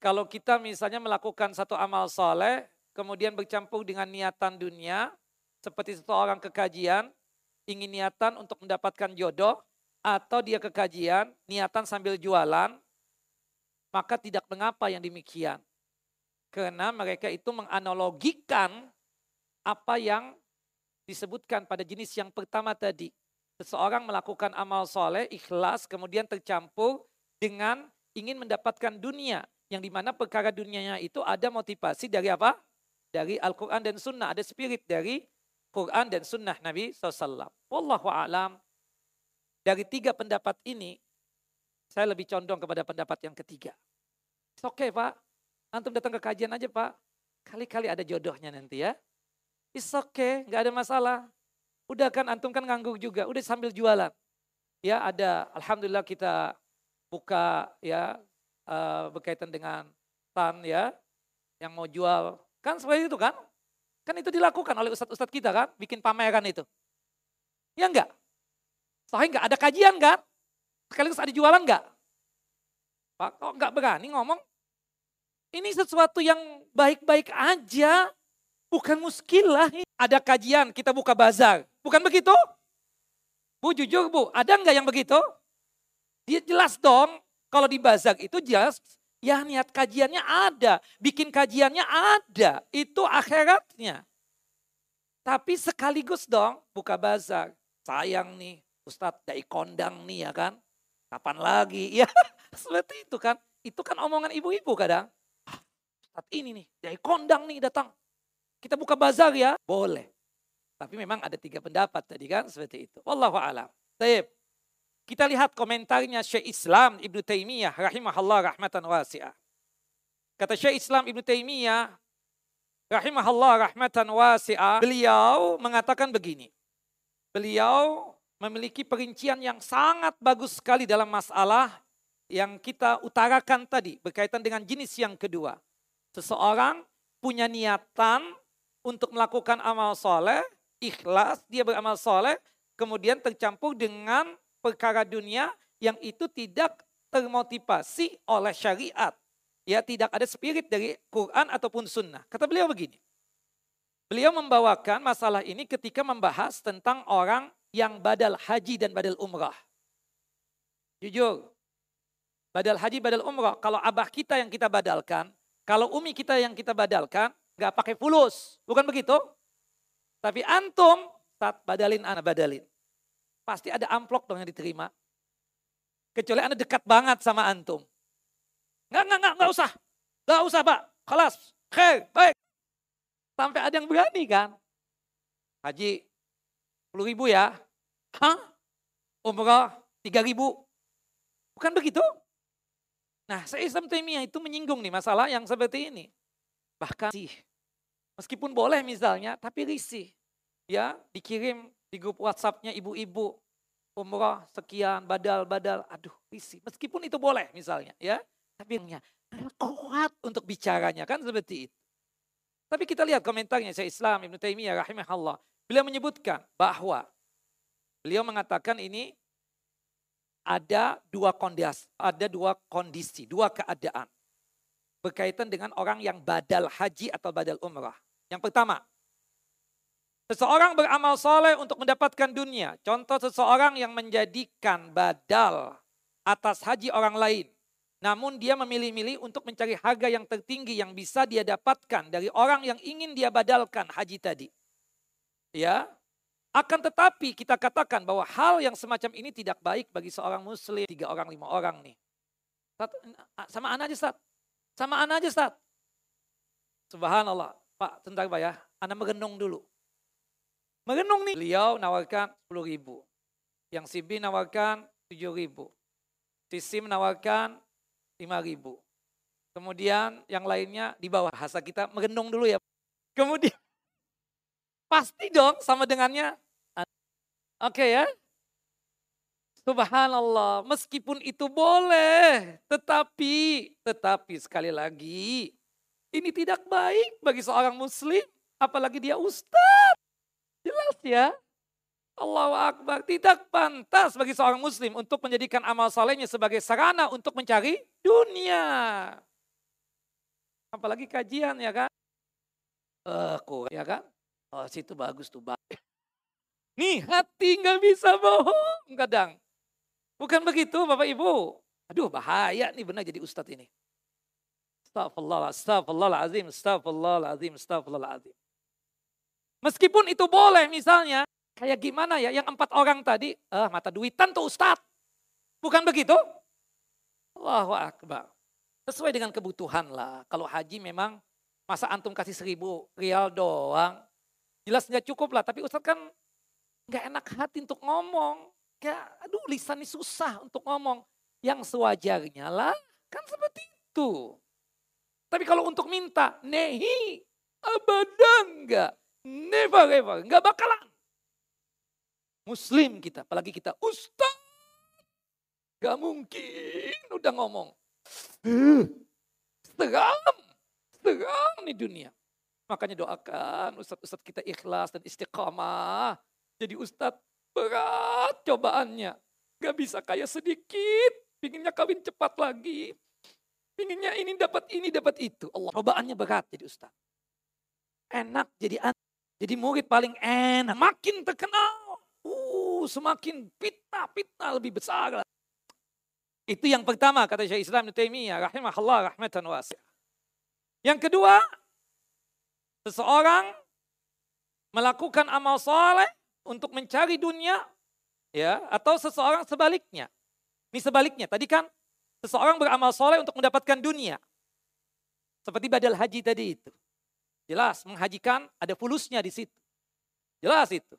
S1: kalau kita misalnya melakukan satu amal soleh, kemudian bercampur dengan niatan dunia, seperti seseorang kekajian, ingin niatan untuk mendapatkan jodoh, atau dia kekajian, niatan sambil jualan, maka tidak mengapa yang demikian. Karena mereka itu menganalogikan apa yang disebutkan pada jenis yang pertama tadi. Seseorang melakukan amal soleh, ikhlas, kemudian tercampur dengan ingin mendapatkan dunia. Yang di mana perkara dunianya itu ada motivasi dari apa? dari Al-Quran dan Sunnah. Ada spirit dari Quran dan Sunnah Nabi SAW. Wallahu a'lam. Dari tiga pendapat ini, saya lebih condong kepada pendapat yang ketiga. Oke okay, Pak, antum datang ke kajian aja Pak. Kali-kali ada jodohnya nanti ya. It's okay, nggak ada masalah. Udah kan antum kan nganggur juga, udah sambil jualan. Ya ada, Alhamdulillah kita buka ya uh, berkaitan dengan tan ya yang mau jual Kan seperti itu kan? Kan itu dilakukan oleh ustadz-ustadz kita kan, bikin pameran itu. Ya enggak? Soalnya enggak ada kajian kan? Sekaligus ada jualan enggak? Pak kok enggak berani ngomong? Ini sesuatu yang baik-baik aja. Bukan muskilah. Ada kajian, kita buka bazar. Bukan begitu? Bu jujur bu, ada enggak yang begitu? Dia jelas dong, kalau di bazar itu jelas Ya niat kajiannya ada, bikin kajiannya ada, itu akhiratnya. Tapi sekaligus dong buka bazar. Sayang nih Ustadz dari kondang nih ya kan. Kapan lagi? Ya seperti itu kan. Itu kan omongan ibu-ibu kadang. Ah, Ustadz ini nih dari kondang nih datang. Kita buka bazar ya? Boleh. Tapi memang ada tiga pendapat tadi kan seperti itu. Wallahu a'lam. Taib. Kita lihat komentarnya Syekh Islam Ibnu Taimiyah rahimahullah rahmatan wasi'ah. Kata Syekh Islam Ibn Taimiyah, rahimahullah rahmatan wasi'ah, beliau mengatakan begini. Beliau memiliki perincian yang sangat bagus sekali dalam masalah yang kita utarakan tadi berkaitan dengan jenis yang kedua. Seseorang punya niatan untuk melakukan amal soleh, ikhlas, dia beramal soleh, kemudian tercampur dengan perkara dunia yang itu tidak termotivasi oleh syariat. Ya tidak ada spirit dari Quran ataupun sunnah. Kata beliau begini. Beliau membawakan masalah ini ketika membahas tentang orang yang badal haji dan badal umrah. Jujur, badal haji, badal umrah. Kalau abah kita yang kita badalkan, kalau umi kita yang kita badalkan, nggak pakai fulus. Bukan begitu? Tapi antum, saat badalin, anak badalin. Pasti ada amplop dong yang diterima. Kecuali anda dekat banget sama antum. Enggak, enggak, enggak, enggak usah. Enggak usah pak. Kelas. Oke, baik. Sampai ada yang berani kan. Haji, 10 ribu ya. Hah? Umrah 3 ribu. Bukan begitu? Nah, saya Islam itu menyinggung nih masalah yang seperti ini. Bahkan sih, meskipun boleh misalnya, tapi risih. Ya, dikirim di grup WhatsAppnya ibu-ibu. Umrah sekian, badal-badal. Aduh, risih. Meskipun itu boleh misalnya. ya tapi kuat untuk bicaranya kan seperti itu. Tapi kita lihat komentarnya saya Islam Ibn Taimiyah rahimahullah. Beliau menyebutkan bahwa beliau mengatakan ini ada dua kondisi, ada dua kondisi, dua keadaan berkaitan dengan orang yang badal haji atau badal umrah. Yang pertama, seseorang beramal soleh untuk mendapatkan dunia. Contoh seseorang yang menjadikan badal atas haji orang lain. Namun dia memilih-milih untuk mencari harga yang tertinggi yang bisa dia dapatkan dari orang yang ingin dia badalkan haji tadi. Ya, akan tetapi kita katakan bahwa hal yang semacam ini tidak baik bagi seorang muslim. Tiga orang, lima orang nih. Sama anak aja Ustaz. Sama anak aja Ustaz. Subhanallah. Pak, tentang Pak ya. Anak merenung dulu. Merenung nih. Beliau nawarkan 10 ribu. Yang si B nawarkan 7 ribu. Si Sim nawarkan 5 ribu. Kemudian yang lainnya di bawah bahasa kita merenung dulu ya. Kemudian pasti dong sama dengannya. Oke okay ya. Subhanallah, meskipun itu boleh, tetapi, tetapi sekali lagi, ini tidak baik bagi seorang muslim, apalagi dia ustaz. Jelas ya, Allahu Akbar. Tidak pantas bagi seorang muslim untuk menjadikan amal salehnya sebagai sarana untuk mencari dunia. Apalagi kajian ya kan. Eh, uh, ya kan. Oh situ bagus tuh. Baik. Nih hati nggak bisa bohong kadang. Bukan begitu Bapak Ibu. Aduh bahaya nih benar jadi ustadz ini. Astagfirullah, astagfirullahaladzim, astagfirullahaladzim, astagfirullahaladzim. Meskipun itu boleh misalnya, Kayak gimana ya, yang empat orang tadi, ah mata duitan tuh Ustadz. Bukan begitu? Allahu Akbar. Sesuai dengan kebutuhan lah. Kalau haji memang masa antum kasih seribu rial doang. Jelas nggak cukup lah, tapi Ustadz kan nggak enak hati untuk ngomong. Kayak aduh lisan ini susah untuk ngomong. Yang sewajarnya lah, kan seperti itu. Tapi kalau untuk minta, nehi, abadan enggak. Never ever, enggak bakalan. Muslim kita, apalagi kita ustaz. Gak mungkin udah ngomong. Seram, seram nih dunia. Makanya doakan ustadz-ustadz kita ikhlas dan istiqamah. Jadi ustadz berat cobaannya. Gak bisa kaya sedikit. Pinginnya kawin cepat lagi. Pinginnya ini dapat ini dapat itu. Allah cobaannya berat jadi ustadz. Enak jadi anak. Jadi murid paling enak. Makin terkenal Uh, semakin fitnah-fitnah lebih besar. Itu yang pertama kata Syekh Islam Taimiyah rahimahullah rahmatan wasi'ah. Yang kedua, seseorang melakukan amal soleh untuk mencari dunia ya atau seseorang sebaliknya. Ini sebaliknya. Tadi kan seseorang beramal soleh untuk mendapatkan dunia. Seperti badal haji tadi itu. Jelas menghajikan ada fulusnya di situ. Jelas itu.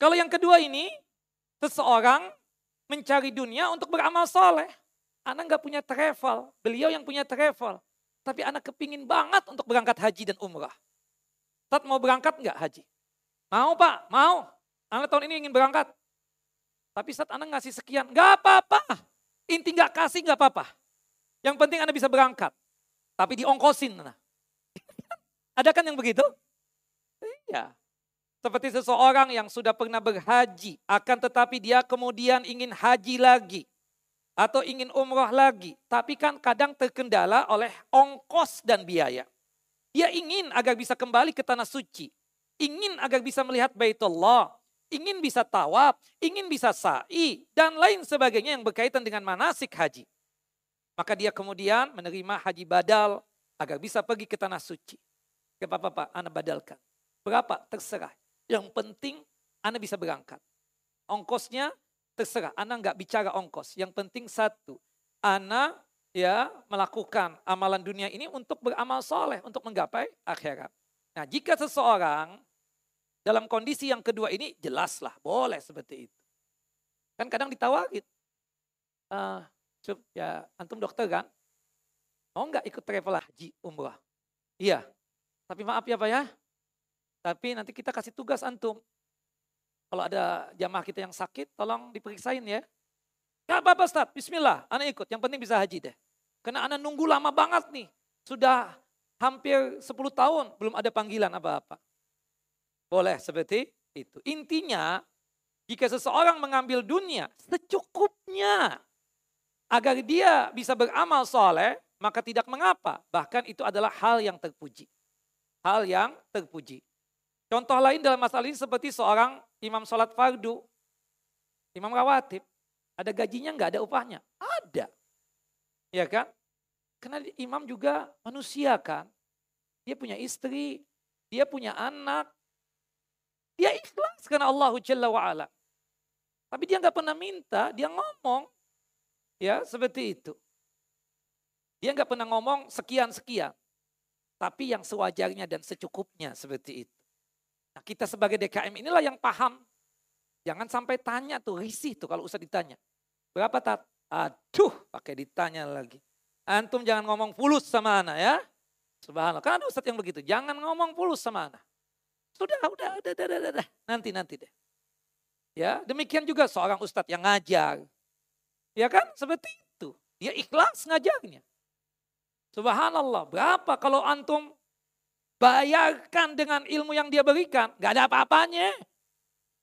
S1: Kalau yang kedua ini, seseorang mencari dunia untuk beramal soleh. Anak nggak punya travel, beliau yang punya travel. Tapi anak kepingin banget untuk berangkat haji dan umrah. Ustaz mau berangkat nggak haji? Mau pak, mau. Anak tahun ini ingin berangkat. Tapi saat anak ngasih sekian, nggak apa-apa. Inti nggak kasih nggak apa-apa. Yang penting anak bisa berangkat. Tapi diongkosin. Nah. Ada kan yang begitu? Iya. Seperti seseorang yang sudah pernah berhaji, akan tetapi dia kemudian ingin haji lagi. Atau ingin umroh lagi. Tapi kan kadang terkendala oleh ongkos dan biaya. Dia ingin agar bisa kembali ke tanah suci. Ingin agar bisa melihat Baitullah. Ingin bisa tawaf, ingin bisa sa'i, dan lain sebagainya yang berkaitan dengan manasik haji. Maka dia kemudian menerima haji badal agar bisa pergi ke tanah suci. Ke apa-apa, anak badalkan. Berapa? Terserah. Yang penting anak bisa berangkat. Ongkosnya terserah. Anak nggak bicara ongkos. Yang penting satu. Anak ya melakukan amalan dunia ini untuk beramal soleh, untuk menggapai akhirat. Nah jika seseorang dalam kondisi yang kedua ini jelaslah boleh seperti itu. Kan kadang ditawarin. Uh, ya antum dokter kan, mau nggak ikut travel haji umrah? Iya, tapi maaf ya Pak ya, tapi nanti kita kasih tugas antum. Kalau ada jamaah kita yang sakit, tolong diperiksain ya. Gak apa-apa Ustaz, bismillah, anak ikut. Yang penting bisa haji deh. Karena anak nunggu lama banget nih. Sudah hampir 10 tahun belum ada panggilan apa-apa. Boleh seperti itu. Intinya, jika seseorang mengambil dunia secukupnya agar dia bisa beramal soleh, maka tidak mengapa. Bahkan itu adalah hal yang terpuji. Hal yang terpuji. Contoh lain dalam masalah ini seperti seorang imam sholat fardu, imam rawatib. Ada gajinya nggak ada upahnya? Ada. Ya kan? Karena imam juga manusia kan. Dia punya istri, dia punya anak. Dia ikhlas karena Allah Jalla wa'ala. Tapi dia nggak pernah minta, dia ngomong. Ya seperti itu. Dia nggak pernah ngomong sekian-sekian. Tapi yang sewajarnya dan secukupnya seperti itu. Nah kita sebagai DKM inilah yang paham. Jangan sampai tanya tuh, risih tuh kalau usah ditanya. Berapa tat? Aduh, pakai ditanya lagi. Antum jangan ngomong fulus sama anak ya. Subhanallah. Kan ada ustadz yang begitu. Jangan ngomong fulus sama anak. Sudah, udah, udah, udah, udah, udah. Nanti, nanti deh. Ya, demikian juga seorang ustadz yang ngajar. Ya kan, seperti itu. Dia ikhlas ngajarnya. Subhanallah, berapa kalau antum bayarkan dengan ilmu yang dia berikan, gak ada apa-apanya.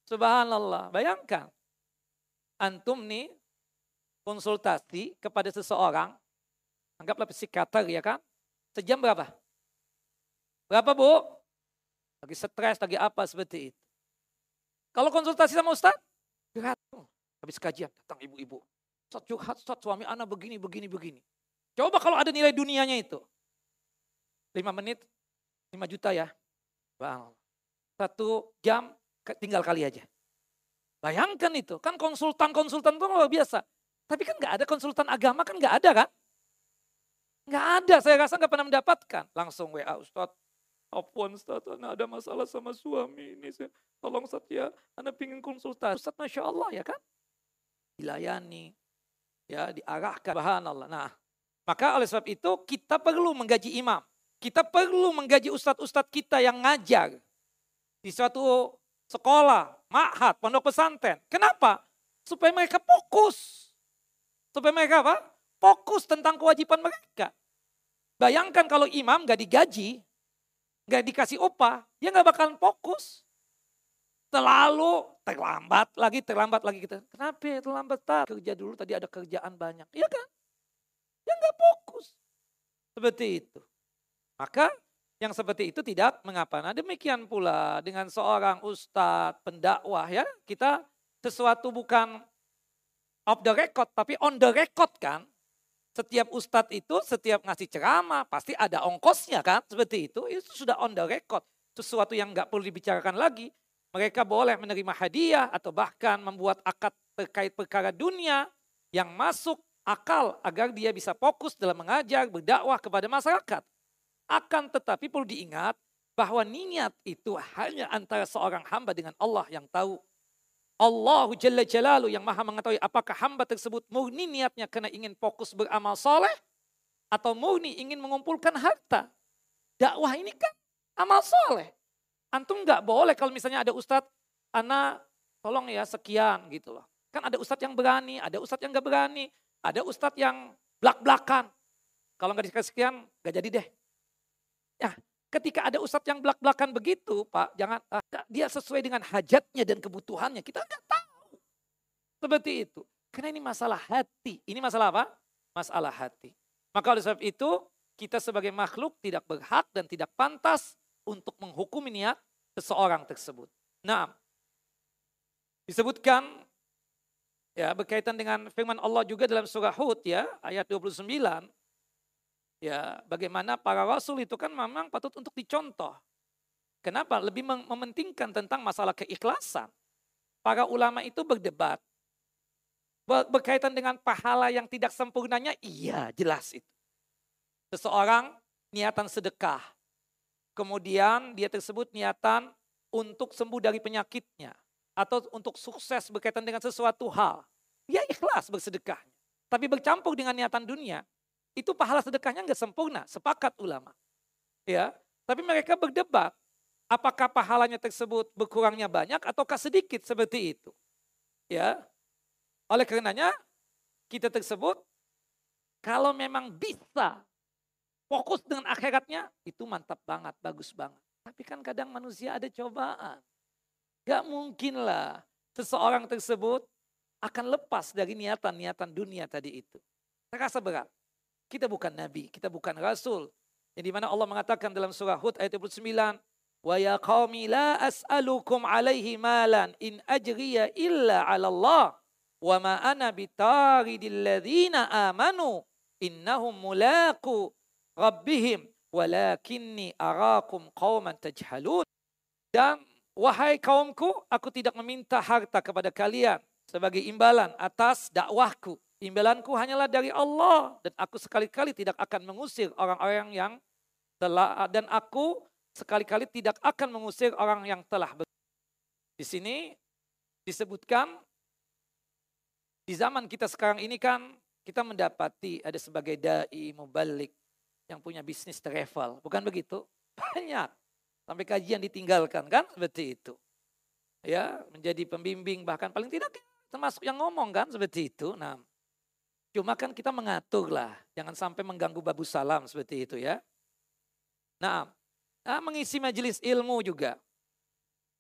S1: Subhanallah, bayangkan. Antum nih konsultasi kepada seseorang, anggaplah psikiater ya kan, sejam berapa? Berapa bu? Lagi stres, lagi apa seperti itu. Kalau konsultasi sama Ustaz, berat. Habis kajian, datang ibu-ibu. Ustaz curhat, Ustaz suami anak begini, begini, begini. Coba kalau ada nilai dunianya itu. lima menit, lima juta ya. Bang, satu jam tinggal kali aja. Bayangkan itu, kan konsultan-konsultan itu luar biasa. Tapi kan nggak ada konsultan agama kan nggak ada kan? Nggak ada, saya rasa nggak pernah mendapatkan. Langsung WA Ustadz, Apun Ustadz, Anda ada masalah sama suami ini. Saya, tolong Ustadz ya, Anda pingin konsultan. Ustadz Masya Allah ya kan? Dilayani, ya diarahkan. Subhanallah. Nah, maka oleh sebab itu kita perlu menggaji imam. Kita perlu menggaji ustadz-ustadz kita yang ngajar di suatu sekolah, ma'had, pondok pesantren. Kenapa? Supaya mereka fokus. Supaya mereka apa? Fokus tentang kewajiban mereka. Bayangkan kalau imam gak digaji, gak dikasih upah, dia gak bakalan fokus. Selalu terlambat lagi, terlambat lagi kita. Kenapa ya terlambat? Tak, kerja dulu tadi ada kerjaan banyak. Iya kan? Dia gak fokus. Seperti itu. Maka yang seperti itu tidak mengapa. Nah demikian pula dengan seorang ustadz, pendakwah ya. Kita sesuatu bukan off the record, tapi on the record kan. Setiap ustadz itu setiap ngasih ceramah pasti ada ongkosnya kan, seperti itu. Itu sudah on the record. Sesuatu yang nggak perlu dibicarakan lagi. Mereka boleh menerima hadiah atau bahkan membuat akad terkait perkara dunia yang masuk akal agar dia bisa fokus dalam mengajar, berdakwah kepada masyarakat. Akan tetapi perlu diingat bahwa niat itu hanya antara seorang hamba dengan Allah yang tahu Allahu Jalla Jalalu yang maha mengetahui apakah hamba tersebut murni niatnya karena ingin fokus beramal soleh atau murni ingin mengumpulkan harta. Dakwah ini kan amal soleh. Antum nggak boleh kalau misalnya ada ustadz, anak tolong ya sekian gitu loh. Kan ada ustadz yang berani, ada ustadz yang nggak berani, ada ustadz yang belak-belakan. Kalau nggak dikasih sekian, nggak jadi deh. Ya, ketika ada ustadz yang belak-belakan begitu, Pak, jangan uh, dia sesuai dengan hajatnya dan kebutuhannya. Kita nggak tahu. Seperti itu. Karena ini masalah hati. Ini masalah apa? Masalah hati. Maka oleh sebab itu, kita sebagai makhluk tidak berhak dan tidak pantas untuk menghukumi niat seseorang tersebut. Nah, disebutkan ya berkaitan dengan firman Allah juga dalam surah Hud ya ayat 29 ya bagaimana para rasul itu kan memang patut untuk dicontoh. Kenapa? Lebih mementingkan tentang masalah keikhlasan. Para ulama itu berdebat berkaitan dengan pahala yang tidak sempurnanya, iya jelas itu. Seseorang niatan sedekah, Kemudian dia tersebut niatan untuk sembuh dari penyakitnya. Atau untuk sukses berkaitan dengan sesuatu hal. Dia ikhlas bersedekahnya. Tapi bercampur dengan niatan dunia. Itu pahala sedekahnya nggak sempurna. Sepakat ulama. Ya, Tapi mereka berdebat. Apakah pahalanya tersebut berkurangnya banyak ataukah sedikit seperti itu. Ya, Oleh karenanya kita tersebut kalau memang bisa fokus dengan akhiratnya, itu mantap banget, bagus banget. Tapi kan kadang manusia ada cobaan. Gak mungkin lah seseorang tersebut akan lepas dari niatan-niatan dunia tadi itu. Terasa berat. Kita bukan nabi, kita bukan rasul. Yang di mana Allah mengatakan dalam surah Hud ayat 29, Wa ya qawmi la as'alukum alaihi malan in ajriya illa ala Allah wa ma ana bitaridil ladhina amanu innahum mulaku rabbihim walakinni arakum qauman tajhalun. Dan wahai kaumku, aku tidak meminta harta kepada kalian sebagai imbalan atas dakwahku. Imbalanku hanyalah dari Allah dan aku sekali-kali tidak akan mengusir orang-orang yang telah dan aku sekali-kali tidak akan mengusir orang yang telah Di sini disebutkan di zaman kita sekarang ini kan kita mendapati ada sebagai dai, mubalik, yang punya bisnis travel. Bukan begitu? Banyak. Sampai kajian ditinggalkan kan seperti itu. Ya, menjadi pembimbing bahkan paling tidak termasuk yang ngomong kan seperti itu. Nah, cuma kan kita mengatur lah, jangan sampai mengganggu babu salam seperti itu ya. Nah, nah mengisi majelis ilmu juga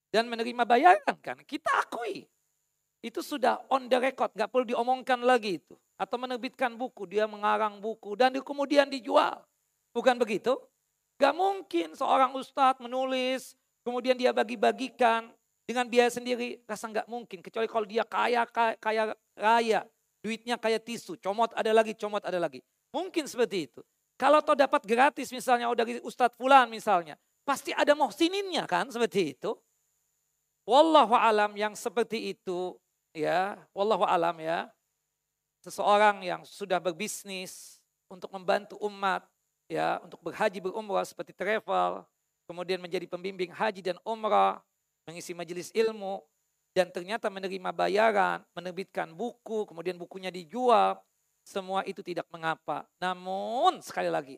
S1: dan menerima bayaran kan, kita akui itu sudah on the record, nggak perlu diomongkan lagi itu. Atau menerbitkan buku, dia mengarang buku dan kemudian dijual. Bukan begitu? Gak mungkin seorang ustadz menulis, kemudian dia bagi-bagikan dengan biaya sendiri. Rasa gak mungkin, kecuali kalau dia kaya, kaya, kaya raya. Duitnya kayak tisu, comot ada lagi, comot ada lagi. Mungkin seperti itu. Kalau toh dapat gratis misalnya, oh dari Ustadz Fulan misalnya. Pasti ada mohsininnya kan, seperti itu. Wallahu alam yang seperti itu, ya, wallahu alam ya. Seseorang yang sudah berbisnis untuk membantu umat, ya untuk berhaji berumrah seperti travel, kemudian menjadi pembimbing haji dan umrah, mengisi majelis ilmu, dan ternyata menerima bayaran, menerbitkan buku, kemudian bukunya dijual, semua itu tidak mengapa. Namun sekali lagi,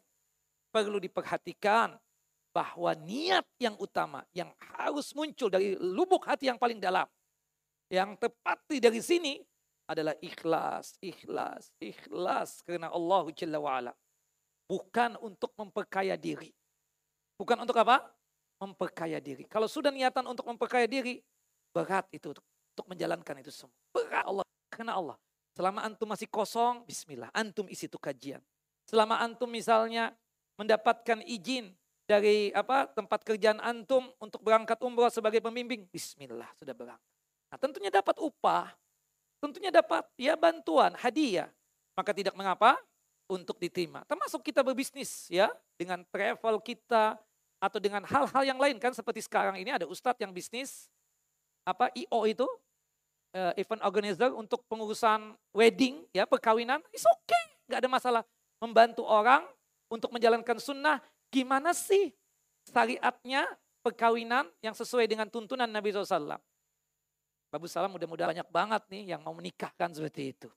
S1: perlu diperhatikan bahwa niat yang utama yang harus muncul dari lubuk hati yang paling dalam. Yang tepat dari sini adalah ikhlas, ikhlas, ikhlas karena Allah Jalla. Bukan untuk memperkaya diri. Bukan untuk apa? Memperkaya diri. Kalau sudah niatan untuk memperkaya diri, berat itu untuk menjalankan itu semua. Berat Allah. Karena Allah. Selama antum masih kosong, bismillah. Antum isi itu kajian. Selama antum misalnya mendapatkan izin dari apa tempat kerjaan antum untuk berangkat umroh sebagai pembimbing, bismillah sudah berangkat. Nah tentunya dapat upah, tentunya dapat ya bantuan, hadiah. Maka tidak mengapa untuk diterima. Termasuk kita berbisnis ya dengan travel kita atau dengan hal-hal yang lain kan seperti sekarang ini ada ustadz yang bisnis apa IO itu uh, event organizer untuk pengurusan wedding ya perkawinan is okay nggak ada masalah membantu orang untuk menjalankan sunnah gimana sih syariatnya perkawinan yang sesuai dengan tuntunan Nabi SAW. Babu Salam mudah-mudahan banyak banget nih yang mau menikahkan seperti itu.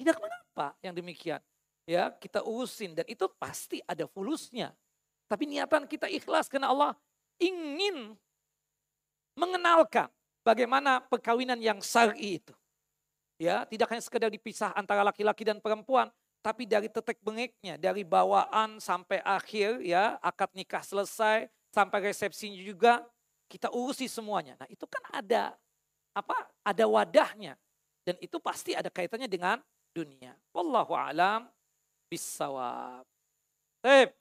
S1: Tidak mengapa yang demikian. ya kita urusin dan itu pasti ada fulusnya. Tapi niatan kita ikhlas karena Allah ingin mengenalkan bagaimana perkawinan yang syar'i itu. Ya, tidak hanya sekedar dipisah antara laki-laki dan perempuan, tapi dari tetek bengeknya, dari bawaan sampai akhir ya, akad nikah selesai sampai resepsinya juga kita urusi semuanya. Nah, itu kan ada apa? Ada wadahnya dan itu pasti ada kaitannya dengan dunia. Wallahu alam bisawab. Baik.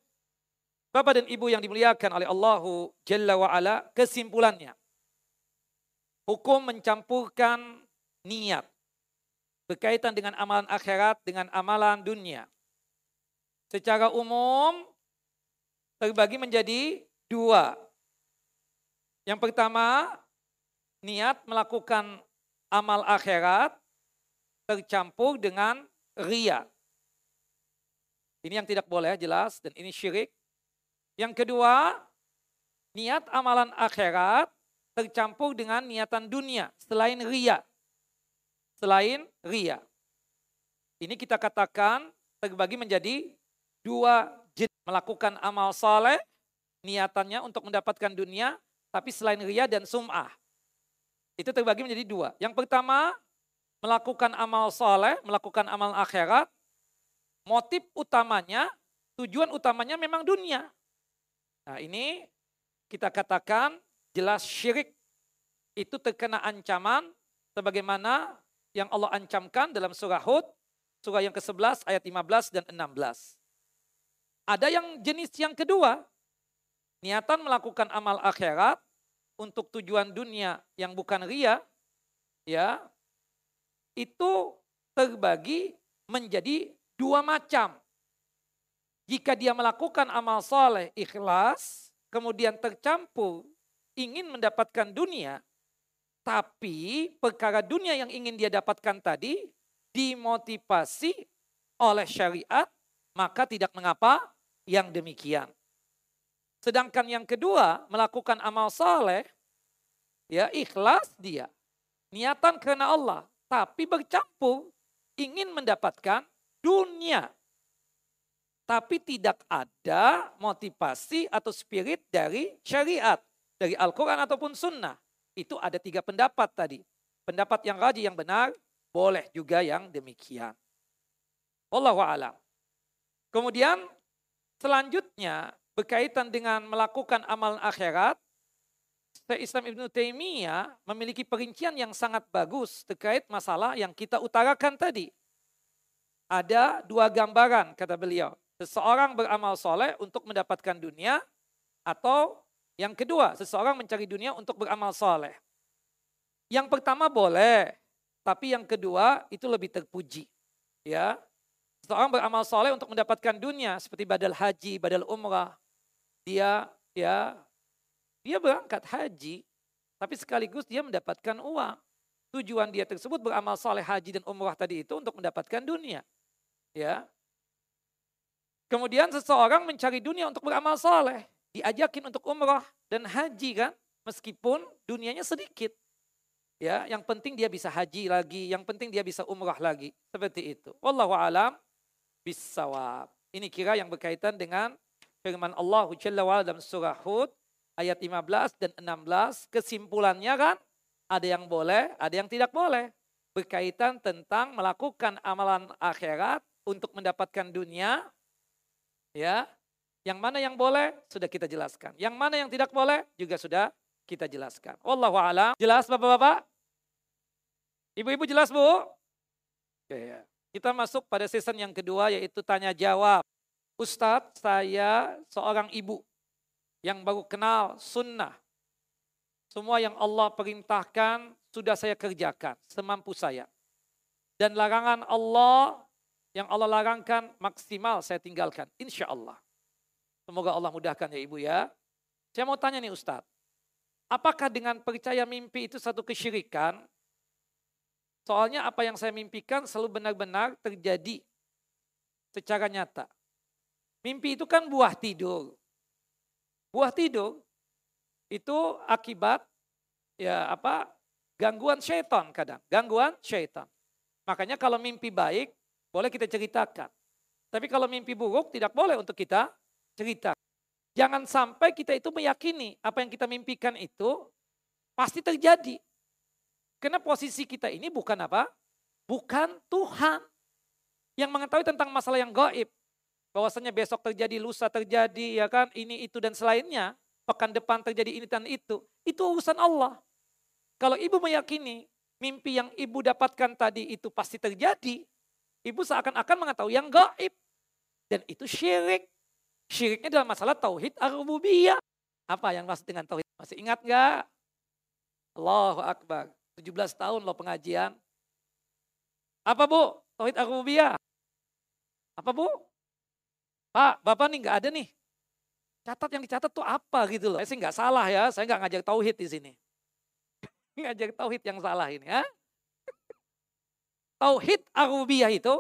S1: Bapak dan Ibu yang dimuliakan oleh Allahu Jalla wa ala, kesimpulannya. Hukum mencampurkan niat berkaitan dengan amalan akhirat dengan amalan dunia. Secara umum terbagi menjadi dua. Yang pertama, niat melakukan amal akhirat tercampur dengan ria. Ini yang tidak boleh jelas dan ini syirik. Yang kedua, niat amalan akhirat tercampur dengan niatan dunia selain ria selain ria. Ini kita katakan terbagi menjadi dua jenis melakukan amal saleh niatannya untuk mendapatkan dunia tapi selain ria dan sum'ah. Itu terbagi menjadi dua. Yang pertama melakukan amal saleh, melakukan amal akhirat. Motif utamanya, tujuan utamanya memang dunia. Nah ini kita katakan jelas syirik itu terkena ancaman sebagaimana yang Allah ancamkan dalam surah Hud, surah yang ke-11 ayat 15 dan 16. Ada yang jenis yang kedua, niatan melakukan amal akhirat untuk tujuan dunia yang bukan ria, ya, itu terbagi menjadi dua macam. Jika dia melakukan amal soleh ikhlas, kemudian tercampur ingin mendapatkan dunia, tapi perkara dunia yang ingin dia dapatkan tadi dimotivasi oleh syariat, maka tidak mengapa yang demikian. Sedangkan yang kedua, melakukan amal saleh, ya ikhlas dia. Niatan karena Allah, tapi bercampur ingin mendapatkan dunia. Tapi tidak ada motivasi atau spirit dari syariat, dari Al-Quran ataupun sunnah. Itu ada tiga pendapat tadi. Pendapat yang raji yang benar, boleh juga yang demikian. Wallahu alam. Kemudian selanjutnya berkaitan dengan melakukan amal akhirat, Syekh Islam Ibn Taimiyah memiliki perincian yang sangat bagus terkait masalah yang kita utarakan tadi. Ada dua gambaran kata beliau. Seseorang beramal soleh untuk mendapatkan dunia atau yang kedua, seseorang mencari dunia untuk beramal soleh. Yang pertama boleh, tapi yang kedua itu lebih terpuji. Ya, seseorang beramal soleh untuk mendapatkan dunia seperti badal haji, badal umrah. Dia ya dia berangkat haji, tapi sekaligus dia mendapatkan uang. Tujuan dia tersebut beramal soleh haji dan umrah tadi itu untuk mendapatkan dunia. Ya. Kemudian seseorang mencari dunia untuk beramal soleh diajakin untuk umrah dan haji kan, meskipun dunianya sedikit. Ya, yang penting dia bisa haji lagi, yang penting dia bisa umrah lagi. Seperti itu. Wallahu alam bisawab. Ini kira yang berkaitan dengan firman Allah Jalla wa dalam surah Hud ayat 15 dan 16. Kesimpulannya kan ada yang boleh, ada yang tidak boleh. Berkaitan tentang melakukan amalan akhirat untuk mendapatkan dunia ya yang mana yang boleh sudah kita jelaskan. Yang mana yang tidak boleh juga sudah kita jelaskan. Wallahu alam. Jelas Bapak-bapak? Ibu-ibu jelas Bu? Oke ya. Kita masuk pada season yang kedua yaitu tanya jawab. Ustadz, saya seorang ibu yang baru kenal sunnah. Semua yang Allah perintahkan sudah saya kerjakan semampu saya. Dan larangan Allah yang Allah larangkan maksimal saya tinggalkan. Insya Allah. Semoga Allah mudahkan ya Ibu ya. Saya mau tanya nih Ustadz. Apakah dengan percaya mimpi itu satu kesyirikan? Soalnya apa yang saya mimpikan selalu benar-benar terjadi secara nyata. Mimpi itu kan buah tidur. Buah tidur itu akibat ya apa gangguan syaitan kadang. Gangguan syaitan. Makanya kalau mimpi baik boleh kita ceritakan. Tapi kalau mimpi buruk tidak boleh untuk kita cerita. Jangan sampai kita itu meyakini apa yang kita mimpikan itu pasti terjadi. Karena posisi kita ini bukan apa? Bukan Tuhan yang mengetahui tentang masalah yang gaib. Bahwasanya besok terjadi, lusa terjadi, ya kan, ini, itu, dan selainnya. Pekan depan terjadi ini dan itu. Itu urusan Allah. Kalau ibu meyakini mimpi yang ibu dapatkan tadi itu pasti terjadi, ibu seakan-akan mengetahui yang gaib. Dan itu syirik. Syiriknya dalam masalah tauhid ar-rububiyah. Apa yang maksud dengan tauhid? Masih ingat nggak? Allahu Akbar. 17 tahun loh pengajian. Apa bu? Tauhid ar-rububiyah. Apa bu? Pak, Bapak nih nggak ada nih. Catat yang dicatat tuh apa gitu loh. Saya sih nggak salah ya, saya nggak ngajak tauhid di sini. ngajak tauhid yang salah ini ya. Tauhid arubiyah itu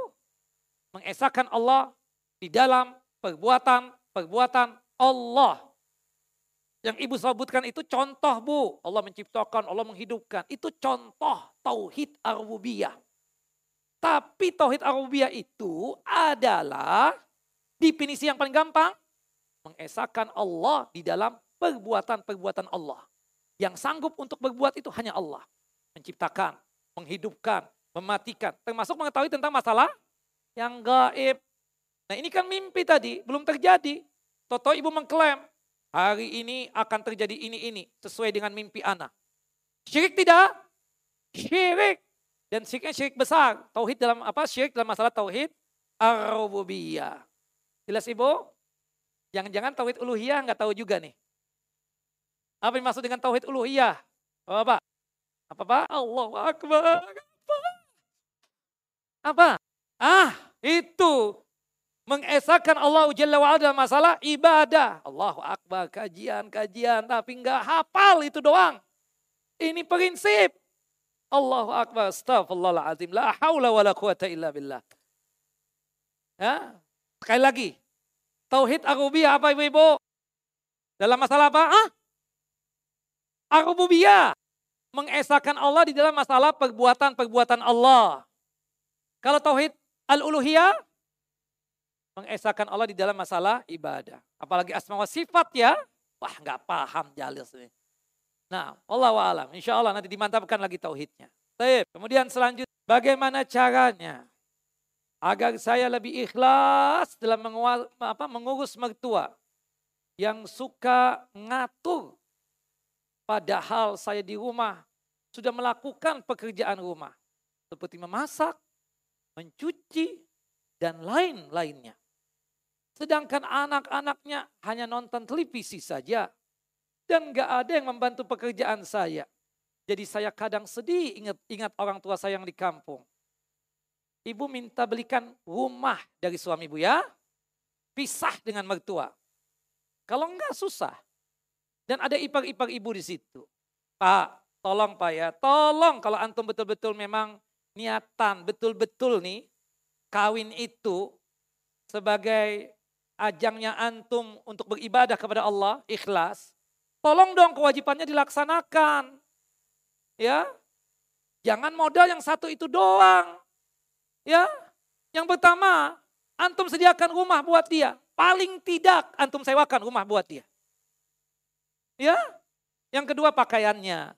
S1: mengesahkan Allah di dalam perbuatan-perbuatan Allah. Yang ibu sebutkan itu contoh bu. Allah menciptakan, Allah menghidupkan. Itu contoh tauhid arubiyah. Tapi tauhid arubiyah itu adalah Definisi yang paling gampang, mengesahkan Allah di dalam perbuatan-perbuatan Allah. Yang sanggup untuk berbuat itu hanya Allah. Menciptakan, menghidupkan, mematikan. Termasuk mengetahui tentang masalah yang gaib. Nah ini kan mimpi tadi, belum terjadi. Toto ibu mengklaim, hari ini akan terjadi ini-ini. Sesuai dengan mimpi anak. Syirik tidak? Syirik. Dan syiriknya syirik besar. Tauhid dalam apa? Syirik dalam masalah tauhid ar-rububiyah. Jelas Ibu? Jangan-jangan tauhid uluhiyah nggak tahu juga nih. Apa yang maksud dengan tauhid uluhiyah? Apa, Pak? Apa, Pak? Allah Akbar. Apa? Apa? Ah, itu mengesahkan Allah Jalla wa'ala dalam masalah ibadah. Allahu Akbar, kajian-kajian, tapi nggak hafal itu doang. Ini prinsip. Allahu Akbar, astagfirullahaladzim. La hawla wa la quwata illa billah. Ya, Sekali lagi, tauhid arubiyah apa ibu-ibu? Dalam masalah apa? Ah? Arubiyah. Mengesahkan Allah di dalam masalah perbuatan-perbuatan Allah. Kalau tauhid al-uluhiyah, mengesahkan Allah di dalam masalah ibadah. Apalagi asma wa sifat ya. Wah nggak paham jalis ini. Nah, Allah wa alam. Insya Allah nanti dimantapkan lagi tauhidnya. Baik. Kemudian selanjutnya, bagaimana caranya? agar saya lebih ikhlas dalam apa, mengurus mertua yang suka ngatur padahal saya di rumah sudah melakukan pekerjaan rumah seperti memasak, mencuci, dan lain-lainnya. Sedangkan anak-anaknya hanya nonton televisi saja dan gak ada yang membantu pekerjaan saya. Jadi saya kadang sedih ingat ingat orang tua saya yang di kampung ibu minta belikan rumah dari suami ibu ya. Pisah dengan mertua. Kalau enggak susah. Dan ada ipar-ipar ibu di situ. Pak, tolong Pak ya. Tolong kalau antum betul-betul memang niatan, betul-betul nih kawin itu sebagai ajangnya antum untuk beribadah kepada Allah, ikhlas. Tolong dong kewajibannya dilaksanakan. Ya, Jangan modal yang satu itu doang. Ya, yang pertama, antum sediakan rumah buat dia. Paling tidak antum sewakan rumah buat dia. Ya, yang kedua pakaiannya.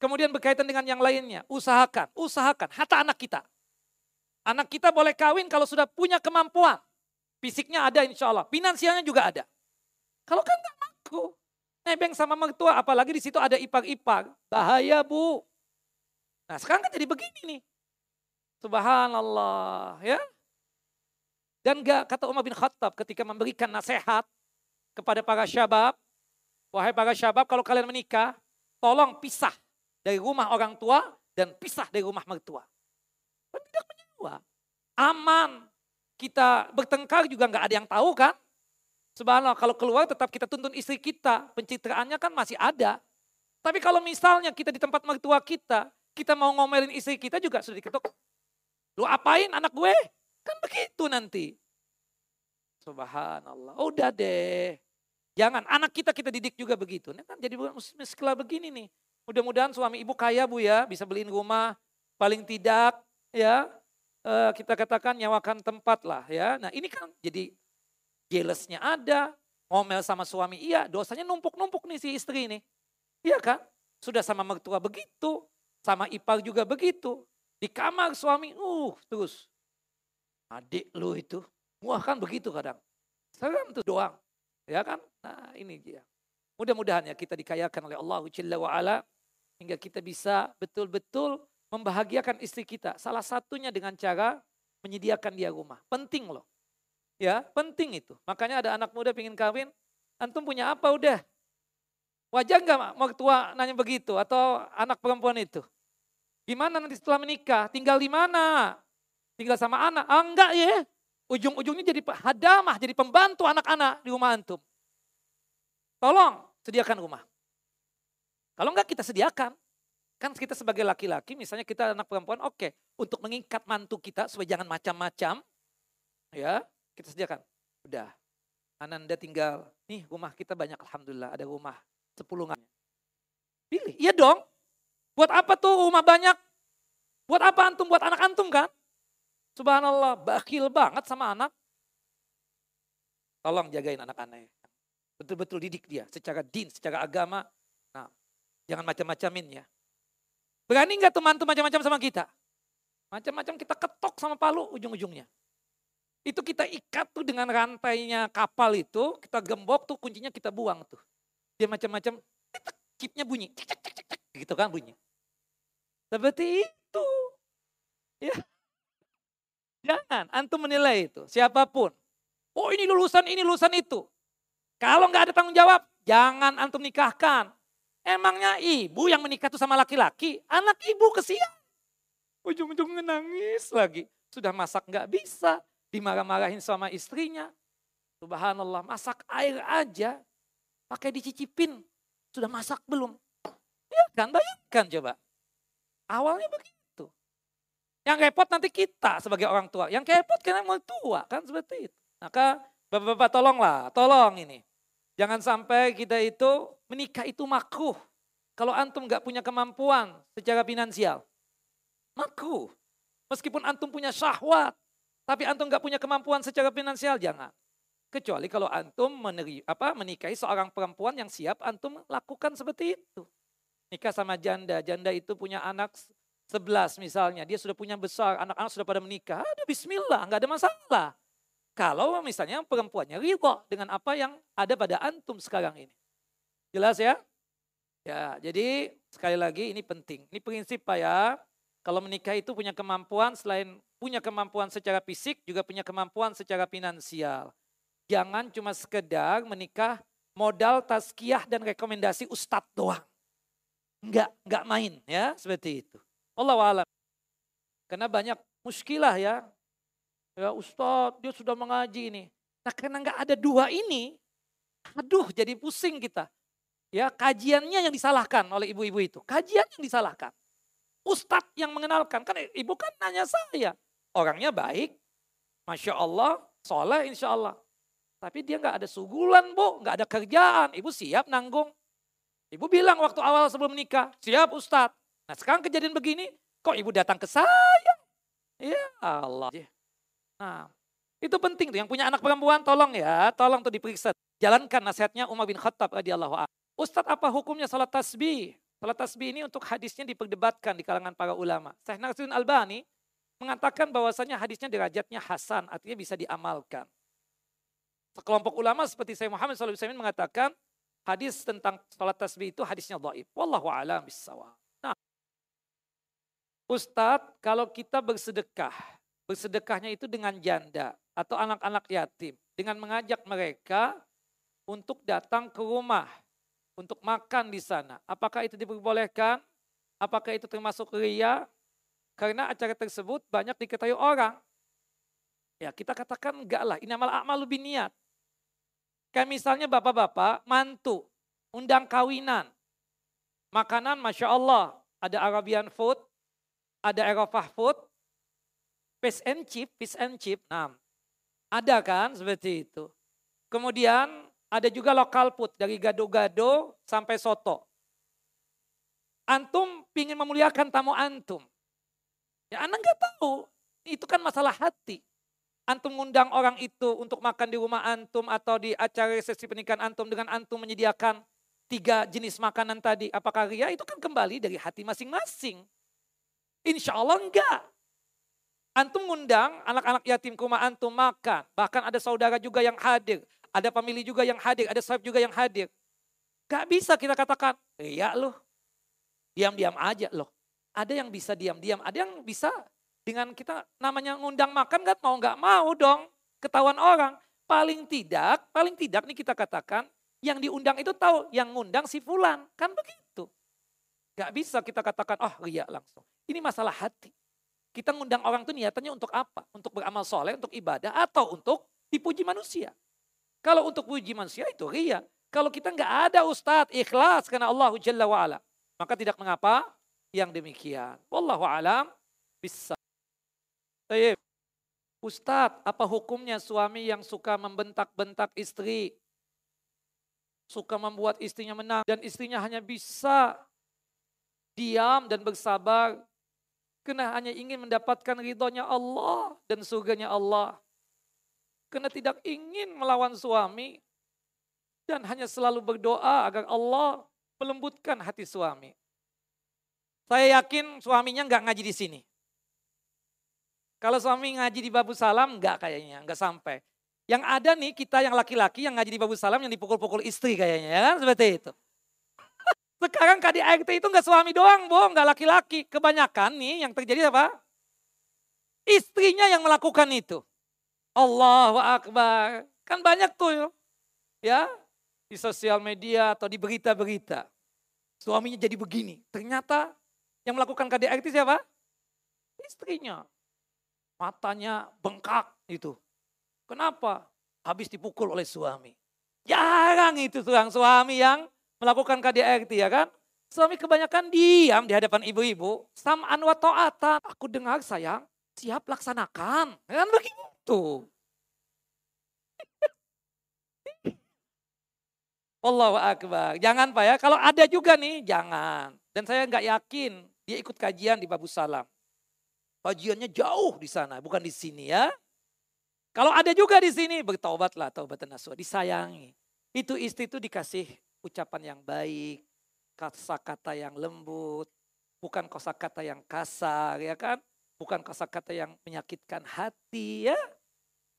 S1: Kemudian berkaitan dengan yang lainnya, usahakan, usahakan, hatta anak kita. Anak kita boleh kawin kalau sudah punya kemampuan. Fisiknya ada insya Allah, finansialnya juga ada. Kalau kan gak mampu, nebeng sama mertua, apalagi di situ ada ipar-ipar, bahaya bu. Nah sekarang kan jadi begini nih, Subhanallah ya. Dan gak kata Umar bin Khattab ketika memberikan nasihat kepada para syabab. Wahai para syabab kalau kalian menikah tolong pisah dari rumah orang tua dan pisah dari rumah mertua. Dan tidak menyua. Aman. Kita bertengkar juga nggak ada yang tahu kan. Subhanallah kalau keluar tetap kita tuntun istri kita. Pencitraannya kan masih ada. Tapi kalau misalnya kita di tempat mertua kita, kita mau ngomelin istri kita juga sudah diketuk. Lu apain anak gue? Kan begitu nanti. Subhanallah. Udah deh. Jangan, anak kita kita didik juga begitu. Ini kan jadi sekolah begini nih. Mudah-mudahan suami ibu kaya bu ya, bisa beliin rumah. Paling tidak ya, uh, kita katakan nyawakan tempat lah ya. Nah ini kan jadi jealousnya ada, ngomel sama suami iya, dosanya numpuk-numpuk nih si istri ini. Iya kan? Sudah sama mertua begitu, sama ipar juga begitu. Di kamar suami, uh terus. Adik lu itu, wah kan begitu kadang. Serem tuh doang. Ya kan? Nah ini dia. Mudah-mudahan ya kita dikayakan oleh Allah Jalla wa'ala hingga kita bisa betul-betul membahagiakan istri kita. Salah satunya dengan cara menyediakan dia rumah. Penting loh. Ya, penting itu. Makanya ada anak muda pengen kawin, antum punya apa udah? Wajar nggak mertua nanya begitu atau anak perempuan itu? Gimana nanti setelah menikah? Tinggal di mana? Tinggal sama anak? Ah, enggak ya. Ujung-ujungnya jadi hadamah, jadi pembantu anak-anak di rumah antum. Tolong sediakan rumah. Kalau enggak kita sediakan. Kan kita sebagai laki-laki, misalnya kita anak perempuan, oke. Okay. Untuk mengikat mantu kita supaya jangan macam-macam. Ya, kita sediakan. Udah. Ananda tinggal, nih rumah kita banyak Alhamdulillah. Ada rumah sepuluh nggak. Pilih, iya dong. Buat apa tuh rumah banyak? Buat apa antum? Buat anak antum kan? Subhanallah, bakil banget sama anak. Tolong jagain anak anaknya. Betul-betul didik dia secara din, secara agama. Nah, jangan macam-macamin ya. Berani nggak tuh mantu macam-macam sama kita? Macam-macam kita ketok sama palu ujung-ujungnya. Itu kita ikat tuh dengan rantainya kapal itu, kita gembok tuh kuncinya kita buang tuh. Dia macam-macam, kitnya bunyi, cek, cek, cek, cek, gitu kan bunyi. Seperti itu. Ya. Jangan, antum menilai itu, siapa pun. Oh ini lulusan ini, lulusan itu. Kalau nggak ada tanggung jawab, jangan antum nikahkan. Emangnya ibu yang menikah tuh sama laki-laki, anak ibu kesian. Ujung-ujungnya nangis lagi. Sudah masak nggak bisa, dimarah-marahin sama istrinya. Subhanallah, masak air aja, pakai dicicipin. Sudah masak belum? Ya kan, bayangkan coba. Awalnya begitu. Yang repot nanti kita sebagai orang tua. Yang repot karena mau tua, kan seperti itu. Maka bapak-bapak tolonglah, tolong ini. Jangan sampai kita itu menikah itu makruh. Kalau antum nggak punya kemampuan secara finansial. Makruh. Meskipun antum punya syahwat. Tapi antum nggak punya kemampuan secara finansial, jangan. Kecuali kalau antum meneri, apa, menikahi seorang perempuan yang siap antum lakukan seperti itu. Nikah sama janda, janda itu punya anak sebelas misalnya. Dia sudah punya besar, anak-anak sudah pada menikah. Ada bismillah, nggak ada masalah. Kalau misalnya perempuannya ridho dengan apa yang ada pada antum sekarang ini. Jelas ya? Ya, jadi sekali lagi ini penting. Ini prinsip Pak ya. Kalau menikah itu punya kemampuan selain punya kemampuan secara fisik juga punya kemampuan secara finansial. Jangan cuma sekedar menikah modal tazkiyah dan rekomendasi ustadz doang. Enggak, enggak main ya seperti itu. Allah alam. Karena banyak muskilah ya Ya Ustadz, dia sudah mengaji ini. Nah karena nggak ada dua ini, aduh jadi pusing kita. Ya kajiannya yang disalahkan oleh ibu-ibu itu. Kajian yang disalahkan. Ustadz yang mengenalkan. Kan ibu kan nanya saya. Orangnya baik. Masya Allah. Soleh insya Allah. Tapi dia nggak ada sugulan bu. nggak ada kerjaan. Ibu siap nanggung. Ibu bilang waktu awal sebelum menikah. Siap Ustadz. Nah sekarang kejadian begini. Kok ibu datang ke saya? Ya Allah. Nah, itu penting tuh. Yang punya anak perempuan tolong ya, tolong tuh diperiksa. Jalankan nasihatnya Umar bin Khattab radhiyallahu anhu. Ustadz apa hukumnya salat tasbih? Salat tasbih ini untuk hadisnya diperdebatkan di kalangan para ulama. Syekh Nasruddin Albani mengatakan bahwasanya hadisnya derajatnya hasan, artinya bisa diamalkan. Sekelompok ulama seperti Syekh Muhammad SAW mengatakan hadis tentang salat tasbih itu hadisnya dhaif. Wallahu a'lam bissawab. Nah, Ustadz, kalau kita bersedekah, Bersedekahnya itu dengan janda atau anak-anak yatim. Dengan mengajak mereka untuk datang ke rumah. Untuk makan di sana. Apakah itu diperbolehkan? Apakah itu termasuk ria? Karena acara tersebut banyak diketahui orang. Ya kita katakan enggak lah. Ini amal amal lebih niat. Kayak misalnya bapak-bapak mantu. Undang kawinan. Makanan Masya Allah. Ada Arabian food. Ada Eropa food Fish and chip, fish and chip. Nah, ada kan seperti itu. Kemudian ada juga lokal food dari gado-gado sampai soto. Antum ingin memuliakan tamu antum. Ya Anda nggak tahu Itu kan masalah hati. Antum ngundang orang itu untuk makan di rumah antum atau di acara resepsi pernikahan antum dengan antum menyediakan tiga jenis makanan tadi. Apakah ria? Itu kan kembali dari hati masing-masing. Insya Allah enggak. Antum ngundang anak-anak yatim ke rumah antum makan. Bahkan ada saudara juga yang hadir. Ada pemilih juga yang hadir. Ada sahabat juga yang hadir. Gak bisa kita katakan, ria loh. Diam-diam aja loh. Ada yang bisa diam-diam. Ada yang bisa dengan kita namanya ngundang makan kan mau nggak mau dong ketahuan orang. Paling tidak, paling tidak nih kita katakan yang diundang itu tahu yang ngundang si fulan. Kan begitu. Gak bisa kita katakan, oh ria langsung. Ini masalah hati. Kita ngundang orang itu niatannya untuk apa? Untuk beramal soleh, untuk ibadah, atau untuk dipuji manusia. Kalau untuk puji manusia itu ria. Kalau kita nggak ada ustadz ikhlas karena Allah Jalla wa'ala. Maka tidak mengapa yang demikian. Wallahu alam bisa. Ustadz, apa hukumnya suami yang suka membentak-bentak istri? Suka membuat istrinya menang dan istrinya hanya bisa diam dan bersabar. Karena hanya ingin mendapatkan ridhonya Allah dan surganya Allah. Karena tidak ingin melawan suami. Dan hanya selalu berdoa agar Allah melembutkan hati suami. Saya yakin suaminya nggak ngaji di sini. Kalau suami ngaji di Babu Salam, enggak kayaknya, enggak sampai. Yang ada nih kita yang laki-laki yang ngaji di Babu Salam yang dipukul-pukul istri kayaknya, ya kan? Seperti itu. Sekarang KDRT itu enggak suami doang, bohong, enggak laki-laki. Kebanyakan nih yang terjadi apa? Istrinya yang melakukan itu. Allahu Akbar. Kan banyak tuh ya di sosial media atau di berita-berita. Suaminya jadi begini. Ternyata yang melakukan KDRT siapa? Istrinya matanya bengkak itu. Kenapa? Habis dipukul oleh suami. Jarang itu tuh suami yang melakukan KDRT ya kan. Suami kebanyakan diam di hadapan ibu-ibu. Sam'an wa ta'atan. Aku dengar sayang, siap laksanakan. Kan begitu. Allahu Akbar. Jangan Pak ya, kalau ada juga nih, jangan. Dan saya nggak yakin dia ikut kajian di Babu Salam. Kajiannya jauh di sana, bukan di sini ya. Kalau ada juga di sini, bertaubatlah taubat nasuh, disayangi. Itu istri itu dikasih ucapan yang baik, kata-kata yang lembut, bukan kata yang kasar ya kan, bukan kata yang menyakitkan hati ya.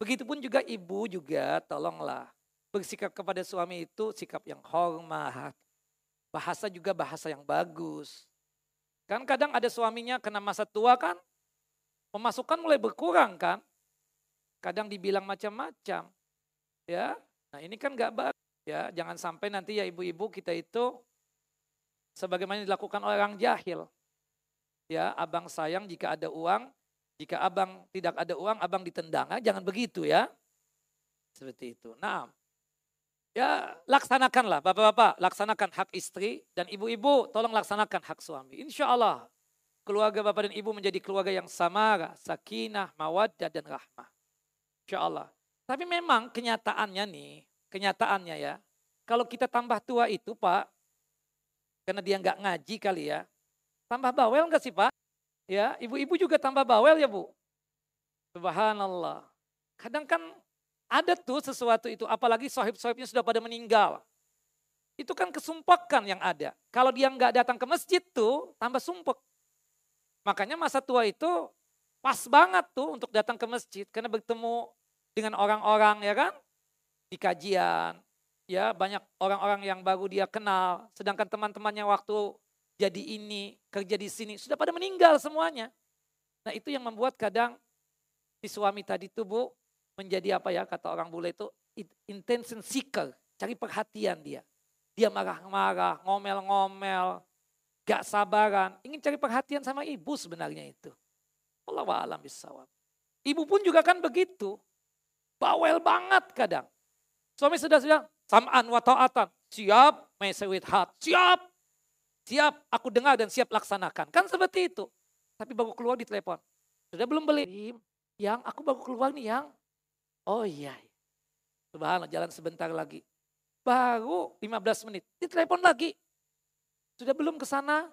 S1: Begitupun juga ibu juga tolonglah bersikap kepada suami itu sikap yang hormat. Bahasa juga bahasa yang bagus. Kan kadang ada suaminya kena masa tua kan, pemasukan mulai berkurang kan. Kadang dibilang macam-macam. Ya, nah ini kan gak baik. Ya, jangan sampai nanti ya ibu-ibu kita itu sebagaimana dilakukan oleh orang jahil. Ya, abang sayang jika ada uang, jika abang tidak ada uang, abang ditendang. Nah, jangan begitu ya. Seperti itu. Nah, ya laksanakanlah bapak-bapak, laksanakan hak istri dan ibu-ibu tolong laksanakan hak suami. Insya Allah keluarga bapak dan ibu menjadi keluarga yang samara, sakinah, mawaddah dan rahmah. Insya Allah. Tapi memang kenyataannya nih, kenyataannya ya, kalau kita tambah tua itu Pak, karena dia nggak ngaji kali ya, tambah bawel nggak sih Pak? Ya, ibu-ibu juga tambah bawel ya Bu. Subhanallah. Kadang kan ada tuh sesuatu itu, apalagi sohib-sohibnya sudah pada meninggal. Itu kan kesumpakan yang ada. Kalau dia nggak datang ke masjid tuh, tambah sumpek. Makanya masa tua itu pas banget tuh untuk datang ke masjid karena bertemu dengan orang-orang ya kan di kajian ya banyak orang-orang yang baru dia kenal sedangkan teman-temannya waktu jadi ini kerja di sini sudah pada meninggal semuanya nah itu yang membuat kadang si suami tadi tuh bu menjadi apa ya kata orang bule itu intention seeker cari perhatian dia dia marah-marah ngomel-ngomel gak sabaran, ingin cari perhatian sama ibu sebenarnya itu. Allah alam bisawab. Ibu pun juga kan begitu. Bawel banget kadang. Suami sudah sudah sam'an wa ta'atan. Siap, my hat. Siap. Siap, aku dengar dan siap laksanakan. Kan seperti itu. Tapi baru keluar di telepon. Sudah belum beli? Yang, aku baru keluar nih yang. Oh iya. Subhanallah, jalan sebentar lagi. Baru 15 menit. Di telepon lagi. Sudah belum ke sana?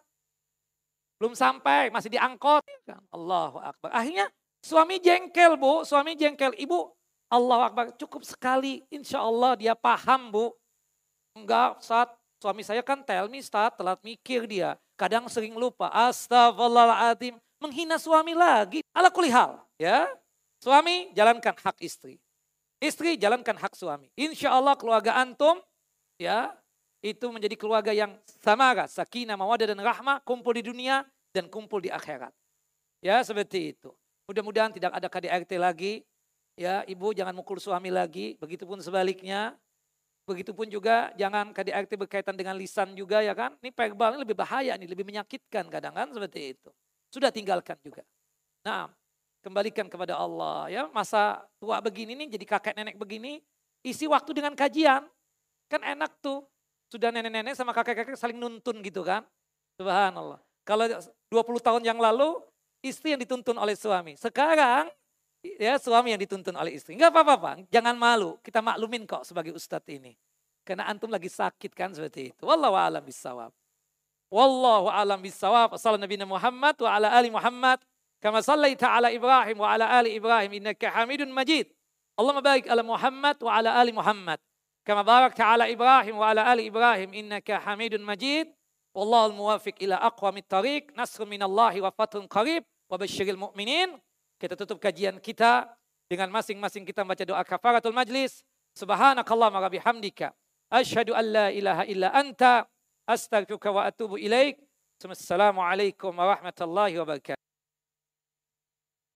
S1: Belum sampai, masih diangkot. Allahu Akbar. Akhirnya Suami jengkel bu, suami jengkel. Ibu Allah Akbar cukup sekali. Insya Allah dia paham bu. Enggak saat suami saya kan tell me start telat mikir dia. Kadang sering lupa. Astagfirullahaladzim. Menghina suami lagi. Ala kulihal. Ya. Suami jalankan hak istri. Istri jalankan hak suami. Insya Allah keluarga antum ya itu menjadi keluarga yang samara, sakinah, mawadah dan rahmah, kumpul di dunia dan kumpul di akhirat. Ya seperti itu. Mudah-mudahan tidak ada KDRT lagi. Ya, ibu jangan mukul suami lagi. Begitupun sebaliknya. Begitupun juga jangan KDRT berkaitan dengan lisan juga ya kan. Ini verbal ini lebih bahaya nih, lebih menyakitkan kadang kan seperti itu. Sudah tinggalkan juga. Nah, kembalikan kepada Allah ya. Masa tua begini nih jadi kakek nenek begini, isi waktu dengan kajian. Kan enak tuh. Sudah nenek-nenek sama kakek-kakek saling nuntun gitu kan. Subhanallah. Kalau 20 tahun yang lalu istri yang dituntun oleh suami. Sekarang ya suami yang dituntun oleh istri. Enggak apa-apa. Jangan malu. Kita maklumin kok sebagai ustadz ini. Karena antum lagi sakit kan seperti itu. Wallahu a'lam bisawab. Wallahu a'lam bisawab. Assalamualaikum Nabi Muhammad wa ala ali Muhammad. Kama sallaita ala Ibrahim wa ala ali Ibrahim innaka Hamidun Majid. Allahumma barik ala Muhammad wa ala ali Muhammad. Kama barakta ala Ibrahim wa ala ali Ibrahim innaka Hamidun Majid. Wallahu muwafiq ila aqwamit tariq. Nasrun minallahi wa fathun qarib. Wa basyiril mu'minin. Kita tutup kajian kita dengan masing-masing kita baca doa kafaratul majlis. Subhanakallah wa bihamdika. Asyhadu an la ilaha illa anta. Astaghfiruka wa atubu ilaik. Assalamualaikum warahmatullahi wabarakatuh.